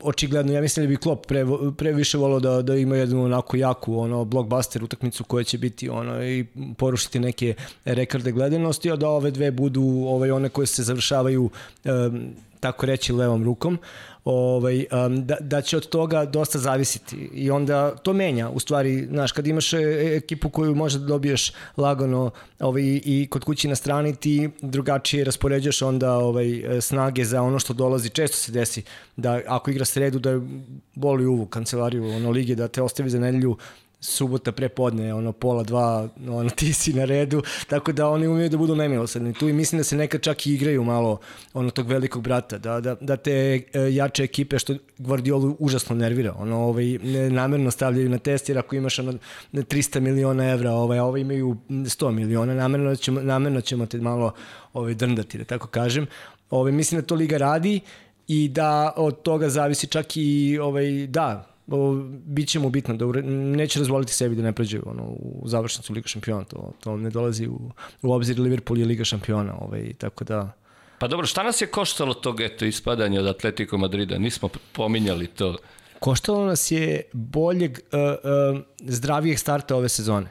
očigledno, ja mislim da bi Klopp pre, pre više volao da, da ima jednu onako jaku ono, blockbuster utakmicu koja će biti ono, i porušiti neke rekorde gledanosti, a da ove dve budu ovaj, one koje se završavaju um, tako reći levom rukom ovaj, um, da, da će od toga dosta zavisiti. I onda to menja u stvari, znaš, kad imaš e, ekipu koju možda da dobiješ lagano ovaj, i kod kući na strani ti drugačije raspoređaš onda ovaj, snage za ono što dolazi, često se desi da ako igra sredu da boli uvu kancelariju ono, lige da te ostavi za nedelju subota prepodne, ono pola dva, ono ti si na redu, tako da oni umeju da budu nemilosredni tu i mislim da se nekad čak i igraju malo ono tog velikog brata, da, da, da te e, jače ekipe što Guardiolu užasno nervira, ono ovaj, namerno stavljaju na test jer ako imaš ono 300 miliona evra, ovaj, ovaj imaju 100 miliona, namerno ćemo, namerno ćemo te malo ovaj, drndati, da tako kažem. Ovaj, mislim da to Liga radi i da od toga zavisi čak i ovaj, da, o, bit će mu bitno da ure, neće razvoliti sebi da ne prođe ono, u završnicu Liga šampiona, to, to ne dolazi u, u obzir Liverpool je Liga šampiona, ovaj, tako da... Pa dobro, šta nas je koštalo tog eto ispadanja od Atletico Madrida? Nismo pominjali to. Koštalo nas je boljeg, uh, uh, zdravijeg starta ove sezone.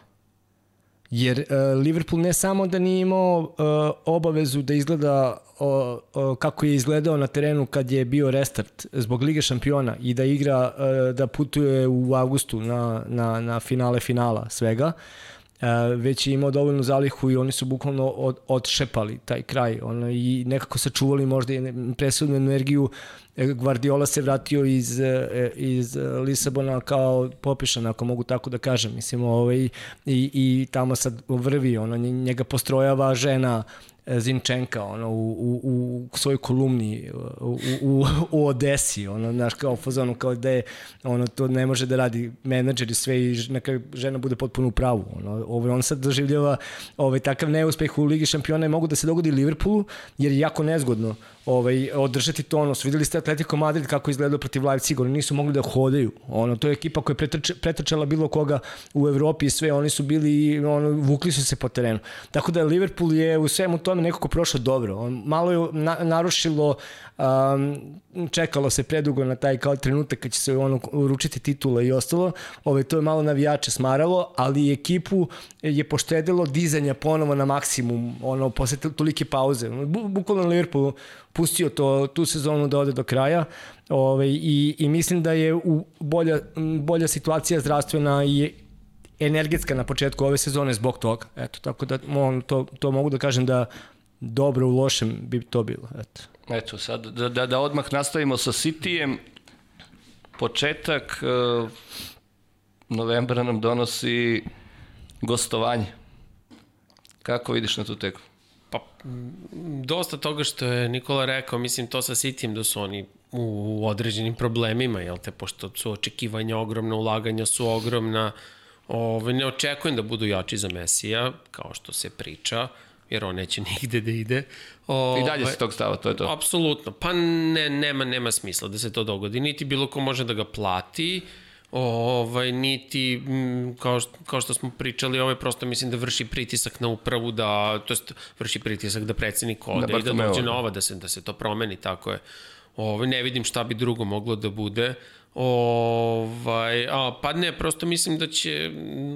Jer uh, Liverpool ne samo da nije imao uh, obavezu da izgleda o, o, kako je izgledao na terenu kad je bio restart zbog Lige šampiona i da igra, uh, da putuje u avgustu na, na, na finale finala svega, uh, već je imao dovoljnu zalihu i oni su bukvalno od, odšepali taj kraj ono, i nekako sačuvali možda presudnu energiju Guardiola se vratio iz, iz Lisabona kao popišan, ako mogu tako da kažem. Mislim, ovaj, i, i tamo sad vrvi, ono, njega postrojava žena Zinčenka ono, u, u, u svojoj kolumni u, u, u Odesi, ono, znaš, kao fazonu, kao da je, ono, to ne može da radi menadžer i sve i neka žena bude potpuno u pravu. Ono, ovaj, on sad doživljava ovaj, takav neuspeh u Ligi šampiona i mogu da se dogodi Liverpoolu, jer je jako nezgodno ovaj, održati tonus. Videli ste Atletico Madrid kako izgledao protiv Leipziga, oni nisu mogli da hodaju. Ono, to je ekipa koja je pretrč, pretrčala bilo koga u Evropi i sve, oni su bili, ono, vukli su se po terenu. Tako da Liverpool je u svemu tome nekako prošao dobro. On, malo je na, narušilo um, čekalo se predugo na taj kao trenutak kad će se ono uručiti titula i ostalo. Ove, to je malo navijače smaralo, ali ekipu je poštedilo dizanja ponovo na maksimum, ono, posle tolike pauze. Bukvalno Liverpool pustio to, tu sezonu da ode do kraja ove, i, i mislim da je u bolja, bolja situacija zdravstvena i energetska na početku ove sezone zbog toga. Eto, tako da on, to, to mogu da kažem da dobro u lošem bi to bilo. Eto. Eto, sad da, da, da odmah nastavimo sa Cityjem. Početak uh, novembra nam donosi gostovanje. Kako vidiš na tu tekmu? Dosta toga što je Nikola rekao, mislim to sa Cityjem da su oni u određenim problemima, jel te, pošto su očekivanja ogromna, ulaganja su ogromna, Ove, ne očekujem da budu jači za Mesija, kao što se priča, jer on neće nigde da ide. Ove, I dalje se tog stava, to je to. Apsolutno. Pa ne, nema, nema smisla da se to dogodi. Niti bilo ko može da ga plati, ovaj, niti, kao, što, kao što smo pričali, ovaj prosto mislim da vrši pritisak na upravu, da, to jest vrši pritisak da predsednik ode da, i da dođe nova, da se, da se to promeni, tako je. Ovaj, ne vidim šta bi drugo moglo da bude. Ovaj, a, pa ne, prosto mislim da će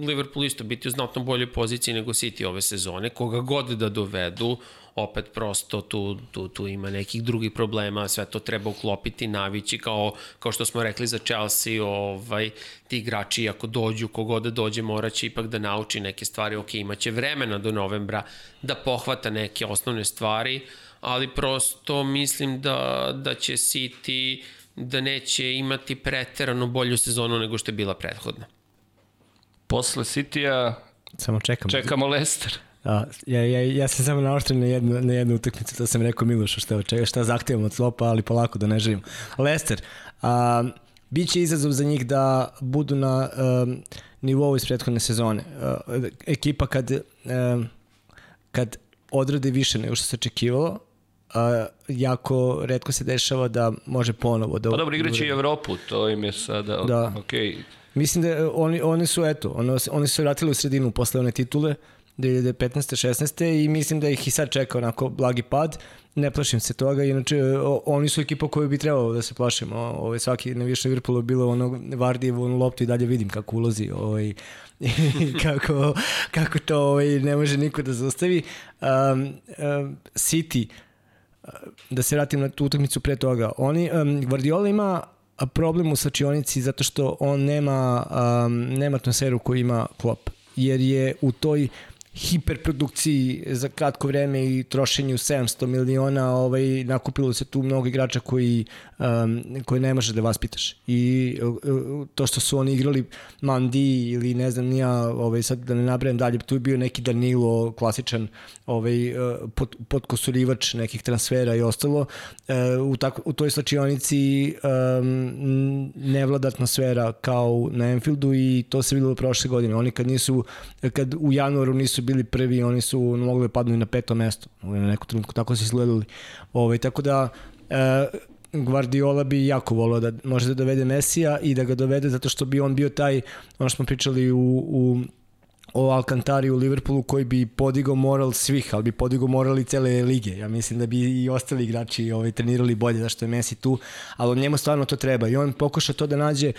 Liverpool isto biti u znatno boljoj poziciji nego City ove sezone, koga god da dovedu, opet prosto tu, tu, tu ima nekih drugih problema, sve to treba uklopiti, navići, kao, kao što smo rekli za Chelsea, ovaj, ti igrači ako dođu, kogod da dođe, moraće ipak da nauči neke stvari, ok, imaće vremena do novembra da pohvata neke osnovne stvari, ali prosto mislim da, da će City da neće imati preterano bolju sezonu nego što je bila prethodna. Posle City-a Samo čekamo. Čekamo Leicester. A, ja, ja, ja sam samo naoštren na jednu, na jednu utakmicu, to sam rekao Milošu šta, čega, šta zahtevam od slopa, ali polako da ne živim. Leicester, a, biće izazov za njih da budu na um, nivou iz prethodne sezone. Uh, ekipa kad, um, kad odrade više nego što se očekivalo, a, jako redko se dešava da može ponovo da... Pa dobro, igraće i Evropu, to im je sada... Da. Okay. Mislim da oni, oni su, eto, oni, oni su vratili u sredinu posle one titule, 2015. 16. i mislim da ih i sad čeka onako blagi pad. Ne plašim se toga, inače oni su ekipa koju bi trebalo da se plašimo. Ovaj, svaki na više Liverpoolu bilo ono Vardijevo ono loptu i dalje vidim kako ulazi ovaj, kako, kako to ovaj, ne može niko da zaustavi. Um, um, City, da se vratim na tu utakmicu pre toga, oni, um, Guardiola ima problem u sačionici zato što on nema, um, nema atmosferu koju ima Klopp, jer je u toj hiperprodukciji za kratko vreme i trošenju 700 miliona ovaj, nakupilo se tu mnogo igrača koji, um, koji ne može da vas pitaš. I uh, to što su oni igrali Mandi ili ne znam nija, ovaj, sad da ne nabrajem dalje, tu je bio neki Danilo, klasičan ovaj, uh, pod, podkosurivač nekih transfera i ostalo. Uh, u, tako, u toj slačionici um, ne vlada atmosfera kao na Enfieldu i to se videlo prošle godine. Oni kad nisu, kad u januaru nisu bili prvi, oni su mogli da padnu na peto mesto. Na neku trenutku tako se izgledali. Ovaj, tako da, e, Guardiola bi jako volio da može da dovede Mesija i da ga dovede zato što bi on bio taj, ono što smo pričali u, u o Alcantari u Liverpoolu koji bi podigao moral svih, ali bi podigao moral i cele lige. Ja mislim da bi i ostali igrači ovaj, trenirali bolje zašto je Messi tu, ali njemu stvarno to treba i on pokuša to da nađe e,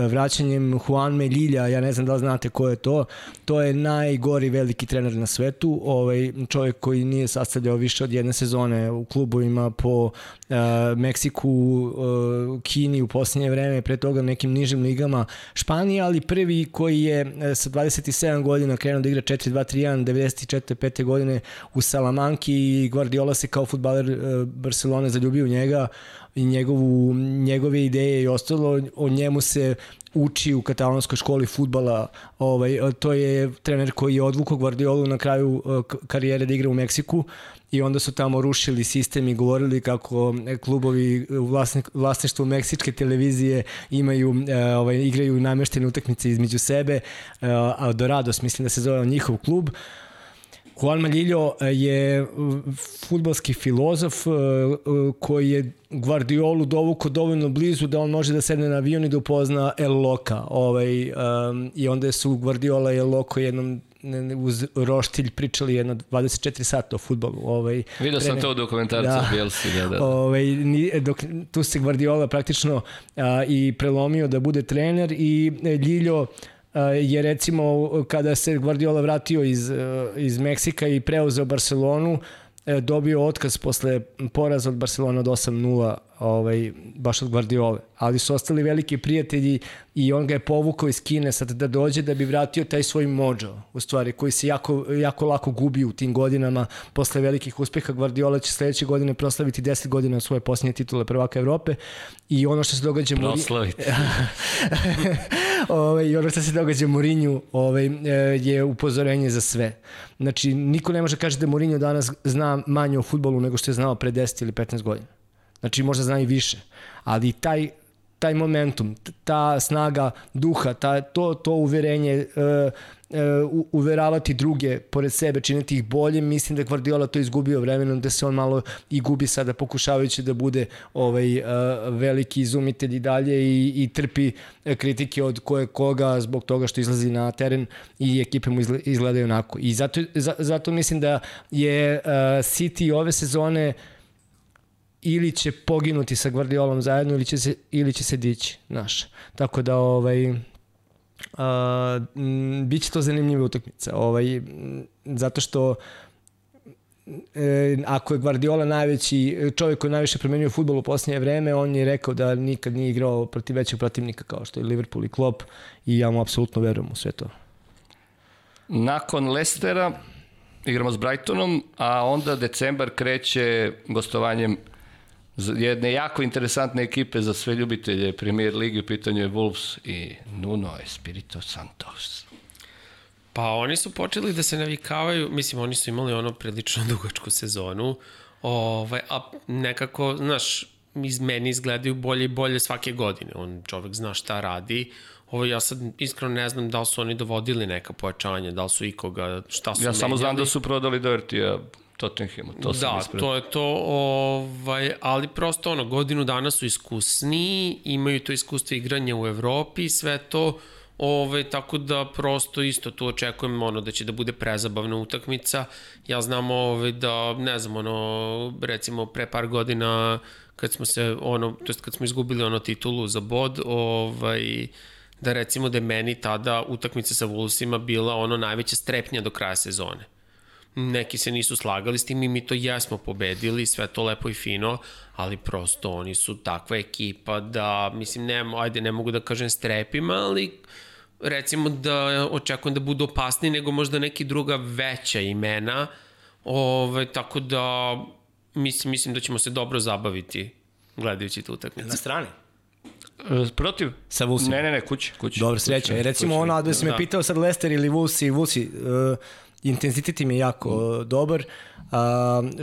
vraćanjem Juanme Ljilja, ja ne znam da li znate ko je to, to je najgori veliki trener na svetu, ovaj, čovjek koji nije sastavljao više od jedne sezone u klubovima po uh, Meksiku, uh, Kini u posljednje vreme, pre toga nekim nižim ligama Španije, ali prvi koji je sa 27 godina godina krenuo da igra 4-2-3-1, 94. 5. godine u Salamanki i Guardiola se kao futbaler e, Barcelone zaljubio u njega i njegovu, njegove ideje i ostalo, o njemu se uči u katalonskoj školi futbala. Ovaj, to je trener koji je odvukao Guardiolu na kraju e, karijere da igra u Meksiku i onda su tamo rušili sistem i govorili kako klubovi u vlasništvu meksičke televizije imaju, e, ovaj, igraju nameštene utakmice između sebe, e, a Dorados mislim da se zove njihov klub, Juan Malillo je futbalski filozof koji je Guardiolu dovuko dovoljno blizu da on može da sedne na avion i da upozna El Loka. Ovaj, um, I onda su Guardiola i El Loco jednom uz roštilj pričali jedno 24 sata o futbolu. Ovaj, Vidio sam to u dokumentarcu da, Bielsi. Da, da. Ovaj, dok, tu se Guardiola praktično a, i prelomio da bude trener i Ljiljo je recimo kada se Guardiola vratio iz, iz Meksika i preuzeo Barcelonu, e, dobio otkaz posle poraza od Barcelona od 8-0 ovaj, baš od Guardiola. Ali su ostali veliki prijatelji i on ga je povukao iz Kine sad da dođe da bi vratio taj svoj mođo, u stvari, koji se jako, jako lako gubi u tim godinama. Posle velikih uspeha Guardiola će sledeće godine proslaviti 10 godina svoje posljednje titule prvaka Evrope i ono što se događa... Proslaviti. ovaj, i ono što se događa Mourinho ovaj, e, je upozorenje za sve. Znači, niko ne može kaže da Mourinho danas zna manje o futbolu nego što je znao pre 10 ili 15 godina. Znači, možda zna i više. Ali taj taj momentum, ta snaga duha, ta, to, to uverenje, uh, uh, uveravati druge pored sebe, činiti ih bolje, mislim da Guardiola to izgubio vremenom, da se on malo i gubi sada pokušavajući da bude ovaj uh, veliki izumitelj i dalje i, i trpi kritike od koje koga zbog toga što izlazi na teren i ekipe mu izgledaju onako. I zato, zato mislim da je uh, City ove sezone uh, ili će poginuti sa Guardiolom zajedno ili će se, ili će se dići, znaš. Tako da, ovaj, bit će to zanimljiva utakmica. Ovaj, zato što e, ako je Guardiola najveći čovjek koji najviše promenio futbol u posljednje vreme, on je rekao da nikad nije igrao protiv većeg protivnika kao što je Liverpool i Klopp i ja mu apsolutno verujem u sve to. Nakon Lestera igramo s Brightonom, a onda decembar kreće gostovanjem jedne jako interesantne ekipe za sve ljubitelje Premier Ligi, u pitanju je Wolves i Nuno Espirito Santos. Pa oni su počeli da se navikavaju, mislim oni su imali ono prilično dugačku sezonu, ovaj, a nekako, znaš, iz meni izgledaju bolje i bolje svake godine. On čovek zna šta radi. Ovo ja sad iskreno ne znam da li su oni dovodili neka pojačanja, da li su ikoga, šta su Ja menjali. samo znam da su prodali Dirty-a Tottenhamu, to sam Da, ispred. to je to, ovaj, ali prosto ono, godinu dana su iskusni, imaju to iskustvo igranja u Evropi, sve to, Ove, tako da prosto isto tu očekujem ono da će da bude prezabavna utakmica. Ja znam ove, da, ne znam, ono, recimo pre par godina kad smo se, ono, to jest kad smo izgubili ono titulu za bod, ovaj, da recimo da je meni tada utakmica sa Wolvesima bila ono najveća strepnja do kraja sezone neki se nisu slagali s tim i mi to jesmo pobedili, sve to lepo i fino, ali prosto oni su takva ekipa da, mislim, ne, ajde, ne mogu da kažem strepima, ali recimo da očekujem da budu opasni nego možda neki druga veća imena, Ove, tako da mislim, mislim da ćemo se dobro zabaviti gledajući tu utakmicu. Na strani? E, protiv? Sa Vusi. Ne, ne, ne, kući. kući Dobro, sreća. Kući, recimo kući, ono, da si me da. pitao sad Lester ili Vusi, Vusi, uh, intenzitet im je jako mm. dobar.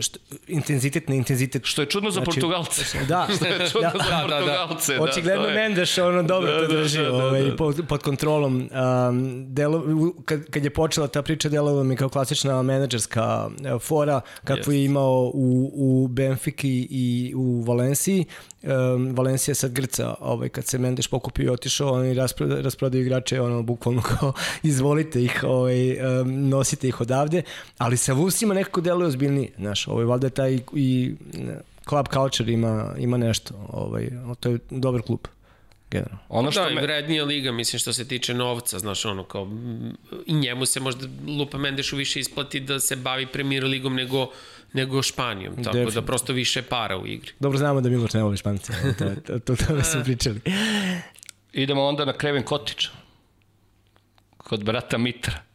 Što, intenzitet na intenzitet. Što je čudno za znači, Portugalce. Da. što je čudno da, za Portugalce. Da, da. Očigledno da, Mendes ono dobro da, to drži da, da, da, ovaj, pod, pod kontrolom. Um, delo, kad, kad je počela ta priča, delovalo mi kao klasična menadžerska e, fora, kakvu yes. je imao u, u Benfiki i u Valenciji. Um, Valencija sad grca, ovaj, kad se Mendes pokupio i otišao, oni rasprodaju, rasprodaju igrače, ono, bukvalno kao, izvolite ih, ovaj, um, nosite ih odavde, ali sa Vusima nekako deluje ozbiljniji, znaš, ovaj, valjda taj i club culture ima, ima nešto, ovaj, to je dobar klub generalno. Ono što da, me... vrednija liga, mislim, što se tiče novca, znaš, ono, kao, i njemu se možda Lupa Mendešu više isplati da se bavi premier ligom nego nego Španijom, tako Definitivno. da prosto više para u igri. Dobro znamo da Miloš ne voli Špance, to, to, to, to, to smo pričali. Idemo onda na Kreven Kotić, kod brata Mitra.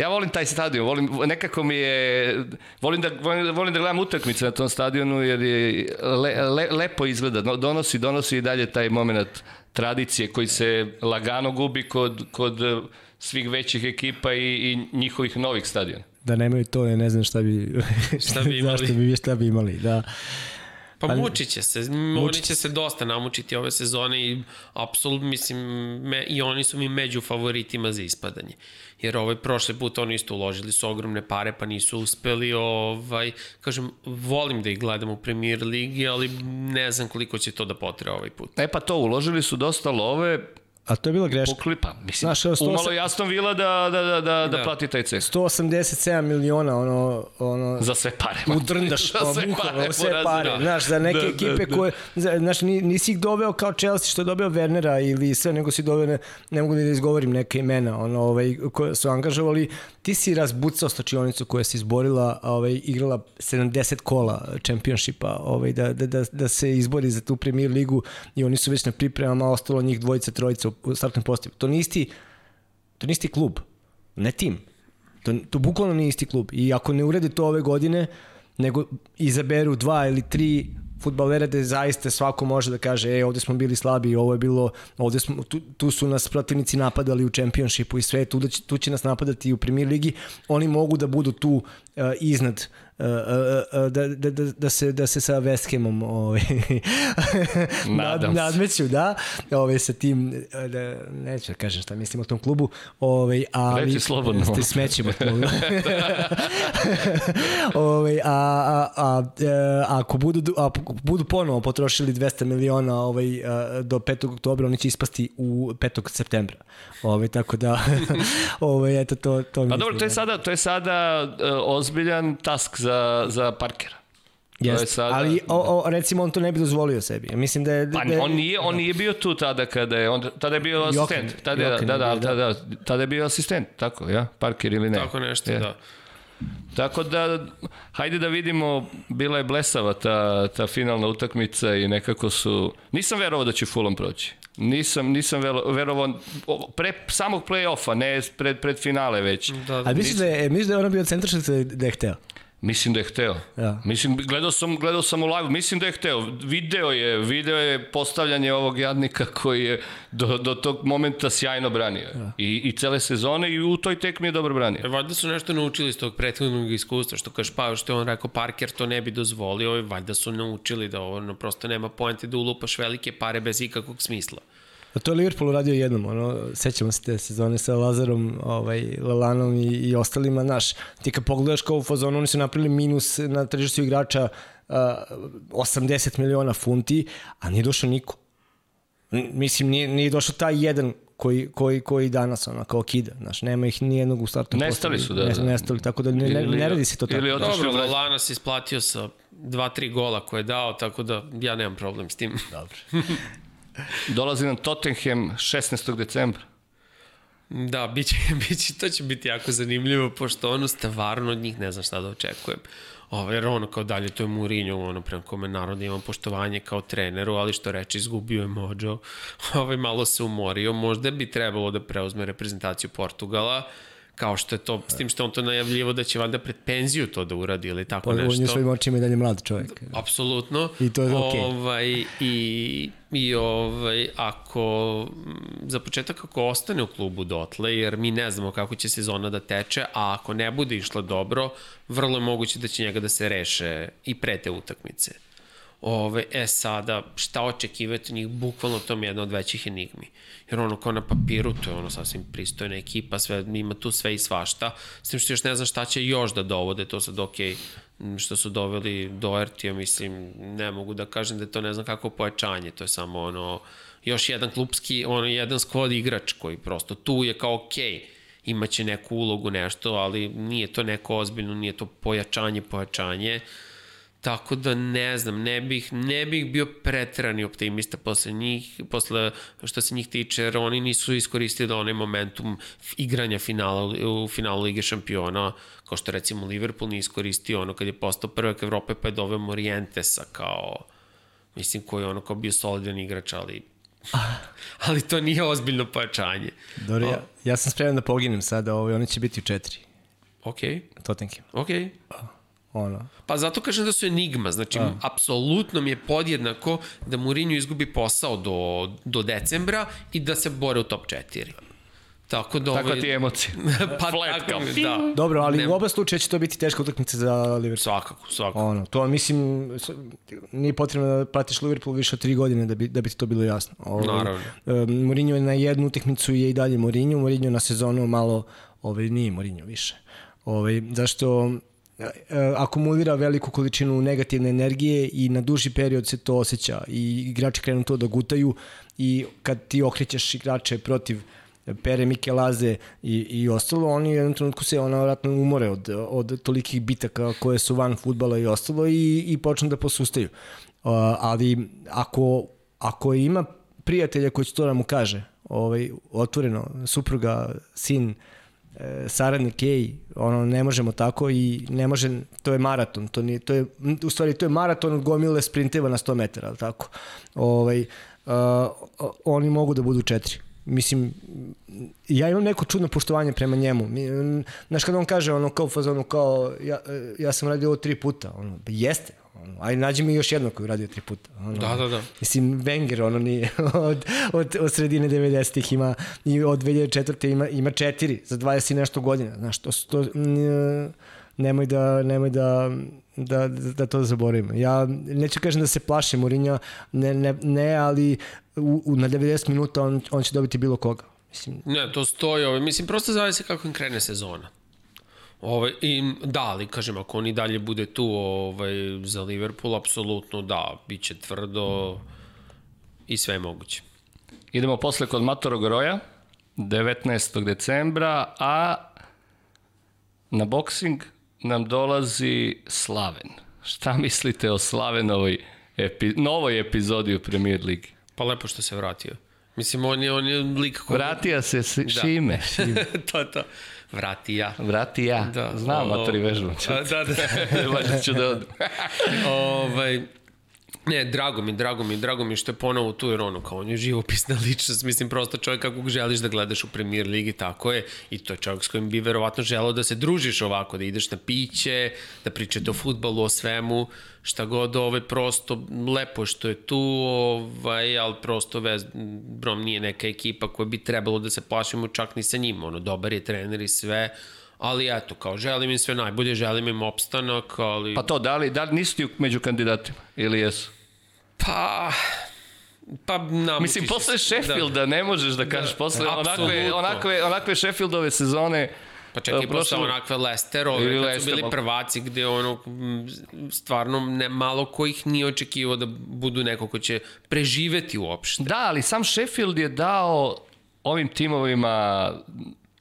Ja volim taj stadion, volim, nekako mi je, volim da, volim, volim da gledam utakmice na tom stadionu jer je le, le, lepo izgleda, donosi, donosi i dalje taj moment tradicije koji se lagano gubi kod, kod svih većih ekipa i, i njihovih novih stadiona. Da nemaju to, ne znam šta bi, šta bi imali. zašto bi, šta bi imali, da. Pa, pa mučit će se, mučit će se dosta namučiti ove sezone i apsolutno mislim me, i oni su mi među favoritima za ispadanje. Jer ovaj prošle put oni isto uložili su ogromne pare pa nisu uspeli, ovaj kažem volim da ih gledam u Premier ligi, ali ne znam koliko će to da potre ovaj put. E pa to uložili su dosta love, A to je bila greška. Poklipa, mislim, Znaš, 100... umalo jasno vila da, da, da, da, da, plati taj ceh. 187 miliona, ono... ono za sve pare. Udrndaš, za sve pare. Sve pare. Znaš, za neke da, da ekipe da, da. koje... Znaš, nisi ih doveo kao Chelsea što je dobio Wernera ili sve, nego si doveo, ne, ne mogu da izgovorim neke imena, ono, ovaj, koje su angažovali. Ti si razbucao stačionicu koja se izborila, ovaj, igrala 70 kola čempionšipa, ovaj, da, da, da, da se izbori za tu premier ligu i oni su već na pripremama, ostalo njih dvojica, trojica u startnom postavu. To nije isti, to nije isti klub, ne tim. To, to bukvalno nije isti klub. I ako ne urede to ove godine, nego izaberu dva ili tri futbalere da zaista svako može da kaže e, ovde smo bili slabi, ovo je bilo, ovde smo, tu, tu su nas protivnici napadali u čempionšipu i sve, tu, da će, tu će nas napadati i u premier ligi, oni mogu da budu tu uh, iznad da, da, da, da, se, da se sa West Hamom ovaj, nad, nadmeću, da, ovaj, sa tim, da, neću da kažem šta mislim o tom klubu, ovaj, ali, Reći slobodno. Ste smećemo klubu. ovaj, a, a, a, a, ako budu, a, budu ponovo potrošili 200 miliona ovaj, do 5. oktobra, oni će ispasti u 5. septembra. Ovaj, tako da, ovaj, eto, to, to Pa dobro, to je sada, to je sada uh, ozbiljan task za za, za Parkera. Jeste, sada... ali o, o, recimo on to ne bi dozvolio sebi. Mislim da je... Pa da je, on nije, on nije bio tu tada kada je, on, tada je bio asistent. Tada, Jokin da, da, da, da, tada je bio asistent, tako, ja? Parker ili ne? Tako nešto, je. da. Tako da, hajde da vidimo, bila je blesava ta, ta finalna utakmica i nekako su... Nisam verovao da će Fulham proći. Nisam, nisam verovao pre samog play-offa, ne pred, pred finale već. Da, da, A misliš da je, misliš da je ono bio centrašac da je hteo? Mislim da je hteo. Ja. Mislim, gledao sam, gledao sam u live, mislim da je hteo. Video je, video je postavljanje ovog jadnika koji je do, do tog momenta sjajno branio. Ja. I, I cele sezone i u toj tekmi je dobro branio. E, valjda su nešto naučili iz tog prethodnog iskustva, što kaže pa, što je on rekao, Parker to ne bi dozvolio, valjda su naučili da ovo prosto nema poente da ulupaš velike pare bez ikakvog smisla. A to je Liverpool uradio jednom, ono, sećamo se te sezone sa Lazarom, ovaj, Lalanom i, i ostalima, naš, ti kad pogledaš kao u fazonu, oni su napravili minus na tržištu igrača uh, 80 miliona funti, a nije došao niko. Mislim, nije, nije došao taj jedan koji, koji, koji danas ono, kao kida, znaš, nema ih ni jednog u startu. Nestali su, da, da. Nestali, tako da ne, ne, ne radi se to tako. Ili Dobro, Lallana se isplatio sa dva, tri gola koje je dao, tako da ja nemam problem s tim. Dobro. Dolazi nam Tottenham 16. decembra. Da, biće, biće, to će biti jako zanimljivo, pošto ono stvarno od njih ne znam šta da očekujem. Ovo, jer ono kao dalje, to je Mourinho, ono prema kome naravno imam poštovanje kao treneru, ali što reči, izgubio je mođo, ovaj, malo se umorio, možda bi trebalo da preuzme reprezentaciju Portugala, kao što je to, s tim što on to najavljivo da će valjda pred penziju to da uradi ili tako nešto. On je svojim očima i dalje mlad čovjek. Apsolutno. I to je okej. Okay. Ovaj, i, I ovaj, ako, za početak ako ostane u klubu dotle, jer mi ne znamo kako će sezona da teče, a ako ne bude išla dobro, vrlo je moguće da će njega da se reše i pre te utakmice. Ove, e sada, šta očekivati njih, bukvalno to mi je jedna od većih enigmi. Jer ono kao na papiru, to je ono sasvim pristojna ekipa, sve, ima tu sve i svašta, s tim što još ne znam šta će još da dovode, to sad ok, što su doveli do ja mislim, ne mogu da kažem da je to ne znam kako pojačanje, to je samo ono, još jedan klubski, ono, jedan squad igrač koji prosto tu je kao okej, okay, imaće neku ulogu, nešto, ali nije to neko ozbiljno, nije to pojačanje, pojačanje. Tako da ne znam, ne bih, ne bih bio pretrani optimista posle njih, posle što se njih tiče, jer oni nisu iskoristili da onaj momentum igranja finala, u finalu Lige šampiona, kao što recimo Liverpool nije iskoristio ono kad je postao prvak Evrope pa je doveo Morientesa kao, mislim koji je ono kao bio solidan igrač, ali ali to nije ozbiljno pojačanje. Dobro, ja, ja sam spreman da poginem sada, ovaj, oni će biti u četiri. Ok. Tottenham. Ok. Ono. Pa zato kažem da su enigma, znači A. apsolutno mi je podjednako da Mourinho izgubi posao do, do decembra i da se bore u top 4. Tako da Tako ovaj... ti emocije. pa Flat, tako, da. Dobro, ali ne. u oba slučaja će to biti teška utakmica za Liverpool. Svakako, svakako. Ono, to mislim, nije potrebno da pratiš Liverpool više od tri godine da bi, da bi ti to bilo jasno. Ovaj, Naravno. Um, Mourinho je na jednu utakmicu je i dalje Mourinho, Mourinho na sezonu malo, ovaj, nije Mourinho više. Ovaj, zašto akumulira veliku količinu negativne energije i na duži period se to osjeća i igrači krenu to da gutaju i kad ti okrećeš igrače protiv Pere Mikelaze i, i ostalo, oni u jednom trenutku se ona vratno umore od, od tolikih bitaka koje su van futbala i ostalo i, i počnu da posustaju. Uh, ali ako, ako ima prijatelja koji će to da mu kaže, ovaj, otvoreno, supruga, sin, uh, saradnik ej, ono, ne možemo tako i ne može, to je maraton, to, nije, to je, u stvari to je maraton od gomile sprinteva na 100 metara, ali tako? Ovaj, uh, oni mogu da budu četiri. Mislim, ja imam neko čudno poštovanje prema njemu. Znaš, kada on kaže ono kao fazonu, kao, ja, ja sam radio ovo tri puta, ono, jeste, Ono, Aj, nađi mi još jednog koji je radio tri puta. Ono, Da, da, da. Mislim, Wenger, ono nije, od, od, od sredine 90-ih ima, i od 2004. ima, ima četiri za 20 i nešto godina. Znaš, to, to, nemoj da, nemoj da, da, da to zaboravimo. Ja neću kažem da se plašim Mourinho, ne, ne, ne ali u, u, na 90 minuta on, on će dobiti bilo koga. Mislim, Ne, to stoji, ovaj, mislim, prosto zavisi kako im krene sezona. Ovaj, i, da, ali kažem, ako on i dalje bude tu ovaj, za Liverpool, apsolutno da, bit će tvrdo i sve je moguće. Idemo posle kod Matorog Roja, 19. decembra, a na boksing nam dolazi Slaven. Šta mislite o Slavenovoj epi, novoj epizodi u Premier Ligi? Pa lepo što se vratio. Mislim, on je, on je lik koji... Vratija se s, šime. to, to. Vrati ja. Vrati ja. Da. Znam, O, matori vežbam. A, da, da. Važno ću da odem. ovaj, ne, drago mi, drago mi, drago mi što je ponovo tu, jer ono, kao on je živopisna ličnost, mislim, prosto čovjek kako želiš da gledaš u premier ligi, tako je, i to je čovjek s kojim bi verovatno želeo da se družiš ovako, da ideš na piće, da pričate o futbalu, o svemu, šta god, ovaj, prosto lepo što je tu, ovaj, ali prosto West Brom nije neka ekipa koja bi trebalo da se plašimo čak ni sa njim, ono, dobar je trener i sve, ali eto, kao želim im sve najbolje, želim im opstanak, ali... Pa to, da li, da li nisi ti među kandidatima? Ili jesu? Pa... Pa namučiš Mislim, posle Sheffielda ne možeš da kažeš, posle onakve, apsolutno. onakve, onakve Sheffieldove sezone, Pa čak i prošle- posle onakve Lesterove, kad su Leicester, bili pa- prvaci, gde ono, stvarno ne, malo ko ih nije očekivao da budu neko ko će preživeti uopšte. Da, ali sam Sheffield je dao ovim timovima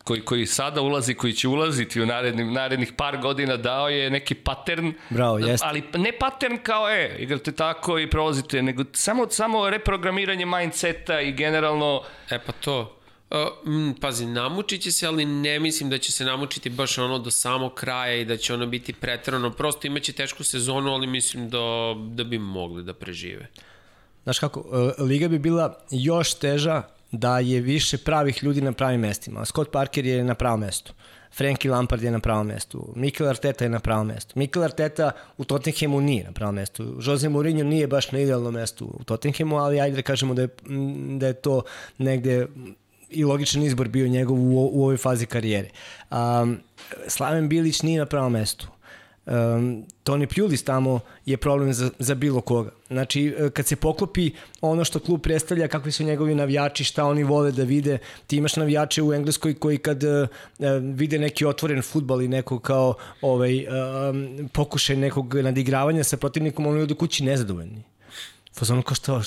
koji, koji sada ulazi, koji će ulaziti u narednim, narednih par godina, dao je neki pattern. Bravo, jeste. Ali ne pattern kao, e, igrate tako i prolazite, nego samo, samo reprogramiranje mindseta i generalno E pa to. Uh, pazi, namučit će se, ali ne mislim da će se namučiti baš ono do samog kraja i da će ono biti pretrano. Prosto imaće tešku sezonu, ali mislim da, da bi mogli da prežive. Znaš kako, e, liga bi bila još teža da je više pravih ljudi na pravim mestima. Scott Parker je na pravom mestu. Frankie Lampard je na pravom mestu. Mikel Arteta je na pravom mestu. Mikel Arteta u Tottenhamu nije na pravom mestu. Jose Mourinho nije baš na idealnom mestu u Tottenhamu, ali ajde da kažemo da je, da je to negde i logičan izbor bio njegov u, u ovoj fazi karijere. Um, Slaven Bilić nije na pravom mestu. Um, Toni Pjulis tamo je problem za, za bilo koga. Znači, e, kad se poklopi ono što klub predstavlja, kakvi su njegovi navijači, šta oni vole da vide, ti imaš navijače u Engleskoj koji kad uh, vide neki otvoren futbal i neko kao ovaj, um, pokušaj nekog nadigravanja sa protivnikom, oni odu kući nezadovoljni. Fazonu kao što,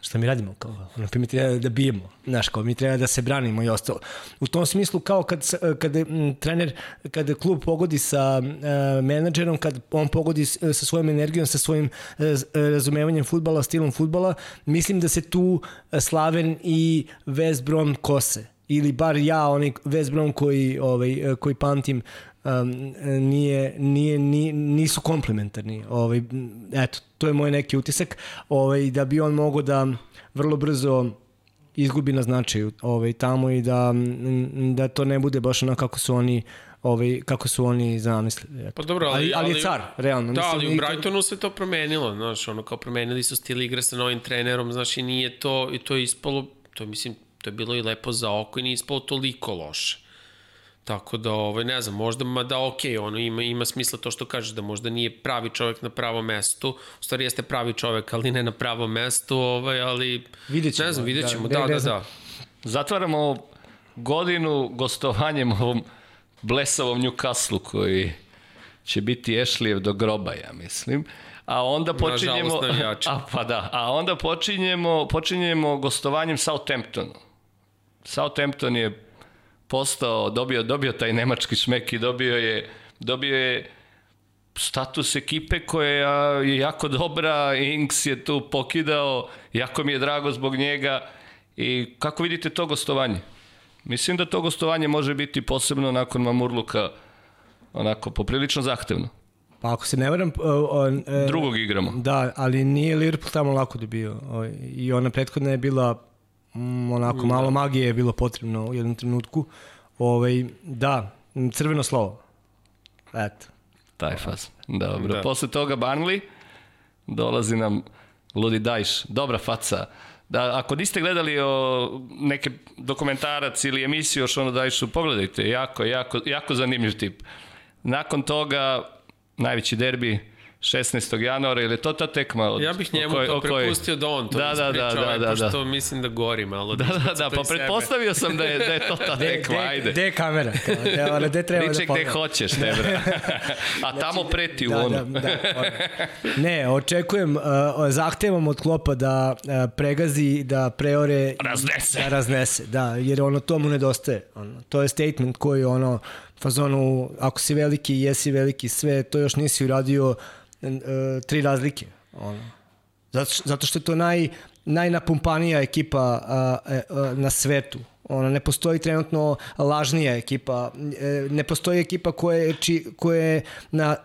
šta mi radimo kao, ono, pa mi treba da bijemo, znaš, kao mi treba da se branimo i ostalo. U tom smislu kao kad, kad trener, kad klub pogodi sa uh, menadžerom, kad on pogodi sa svojom energijom, sa svojim uh, razumevanjem futbala, stilom futbala, mislim da se tu e, Slaven i West Brom kose ili bar ja, onaj West Brom koji, ovaj, e, koji pamtim, um, nije, nije, nije, nisu komplementarni. Ovaj, eto, to je moj neki utisak. Ovaj, da bi on mogao da vrlo brzo izgubi na značaju ovaj, tamo i da, da to ne bude baš ono kako su oni ovaj, kako su oni zamislili. Eto. Pa dobro, ali, ali, ali je car, realno. Da, ali u Brightonu se to promenilo, znaš, ono kao promenili su stil igre sa novim trenerom, znaš, i nije to, i to je ispalo, to je, mislim, to je bilo i lepo za oko i nije ispalo toliko loše. Tako da, ovaj, ne znam, možda, ma da, okej, ono, ima, ima smisla to što kažeš, da možda nije pravi čovek na pravom mestu, u stvari jeste pravi čovek, ali ne na pravom mestu, ovaj, ali, Vidjet ćemo, ne znam, vidjet da, ćemo, da, ne da, znam. da. Zatvaramo godinu gostovanjem ovom blesavom Newcastle koji će biti Ešlijev do groba, ja mislim. A onda počinjemo... Nažalost, navijači. A, pa da, a onda počinjemo, počinjemo gostovanjem Southamptonu. Southampton je postao, dobio, dobio taj nemački šmek i dobio je, dobio je status ekipe koja je jako dobra, Inks je tu pokidao, jako mi je drago zbog njega i kako vidite to gostovanje? Mislim da to gostovanje može biti posebno nakon Mamurluka onako poprilično zahtevno. Pa ako se ne varam... On, uh, Drugog igramo. Da, ali nije Liverpool tamo lako dobio. Ovaj, I ona prethodna je bila mm, onako malo magije je bilo potrebno u jednom trenutku. Ovaj, da, crveno slovo. Eto. Taj faz. Dobro. Da. Da. Posle toga Barnley, dolazi nam Ludi Dajš, dobra faca. Da, ako niste gledali o neke dokumentarac ili emisiju o Šonu Dajšu, pogledajte, jako, jako, jako zanimljiv tip. Nakon toga, najveći derbi, 16. januara, ili je to ta tekma? Od, Ja bih njemu o kojoj- to o kojoj- prepustio da on to da, da, da, da, ovaj, da, da. pošto mislim da gori malo. Da, da, da, to pa pretpostavio sam da je, da je to ta tekma, ajde. Gde je kamera? Kao, Gde, ono, gde treba Liče da gde pogleda? hoćeš, ne bre. A tamo preti u Da, onu. da, da, ono. ne, očekujem, uh, zahtevam od Klopa da uh, pregazi, da preore... Raznese. Da raznese, da, jer ono to mu nedostaje. Ono, to je statement koji ono, fazonu, ako si veliki, jesi veliki, sve, to još nisi uradio tri razlike. Ono. Zato, zato što je to naj, najnapumpanija ekipa a, e, a, na svetu. Ona ne postoji trenutno lažnija ekipa, e, ne postoji ekipa koja je, či, koja je, na,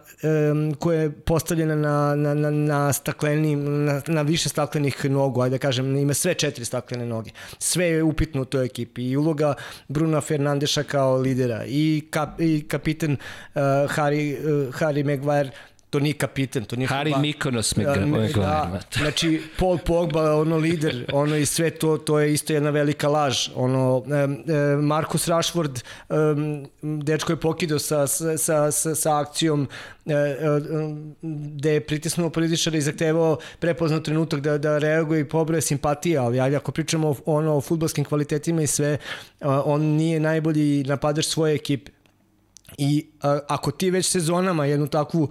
koja je postavljena na, na, na, na staklenim, na, na više staklenih nogu, ajde da kažem, ima sve četiri staklene noge. Sve je upitno u toj ekipi i uloga Bruna Fernandeša kao lidera i, kap, i kapiten uh, Harry, uh, Harry Maguire to nije kapiten, to nije Harry fudbal- Mikonos me Da, da, znači Paul Pogba, ono lider, ono i sve to, to je isto jedna velika laž. Ono, um, Marcus Rashford, um, dečko je pokidao sa, sa, sa, sa, akcijom e, e, gde je pritisnuo političara i zahtevao prepoznao trenutak da, da reaguje i pobroje simpatija, ali ajde, ako pričamo o, ono, o futbolskim kvalitetima i sve, on nije najbolji napadač svoje ekipe. I a, ako ti već sezonama jednu takvu m,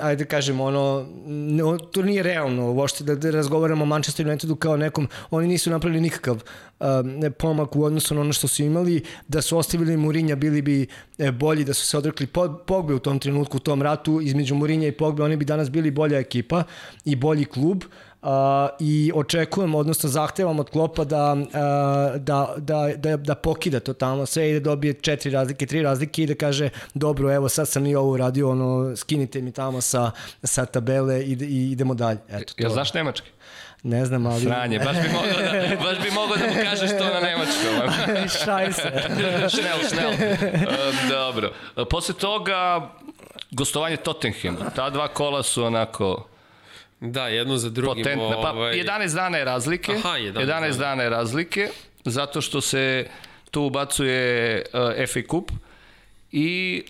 ajde kažem, ono, no, to nije realno, uopšte da, da razgovaramo o Manchester Unitedu kao nekom, oni nisu napravili nikakav um, pomak u odnosu na ono što su imali, da su ostavili Mourinha bili bi e, bolji, da su se odrekli Po- Pogbe u tom trenutku, u tom ratu, između Mourinha i Pogbe, oni bi danas bili bolja ekipa i bolji klub, Uh, i očekujem, odnosno zahtevam od Klopa da, uh, da, da, da, da pokida to tamo sve i da dobije četiri razlike, tri razlike i da kaže dobro, evo sad sam i ovo uradio, ono, skinite mi tamo sa, sa tabele i, i idemo dalje. Eto, to. Jel znaš nemački? Ne znam, ali... Sranje, baš bi mogao da, baš bi mogao da mu kažeš to na nemačkom. Šaj se. šnel, šnel. Uh, dobro. Uh, Posle toga, gostovanje Tottenhamu. Ta dva kola su onako Da, jedno za drugim. potentna. Pa ovaj, 11 dana je razlike. Aha, 11 11 dana. dana je razlike, zato što se tu ubacuje uh, FA Cup i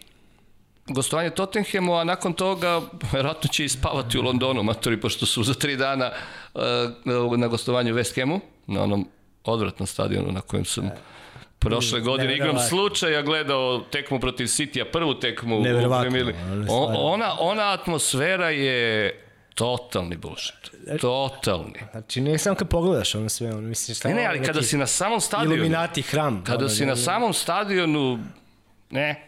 gostovanje Tottenhamu, a nakon toga verovatno će i spavati u Londonu, matori, pošto su za tri dana uh, na gostovanju West Hamu, na onom odvratnom stadionu na kojem sam prošle godine Neverovatno. slučaja gledao tekmu protiv Citya, prvu tekmu u Premier. Ona, ona atmosfera je totalni bullshit. Totalni. Znači, ne samo kad pogledaš ono sve, ono, misliš šta Ne, ne, ali kada si na samom stadionu, Iluminati hram. kada ono, si na samom stadionu, ne,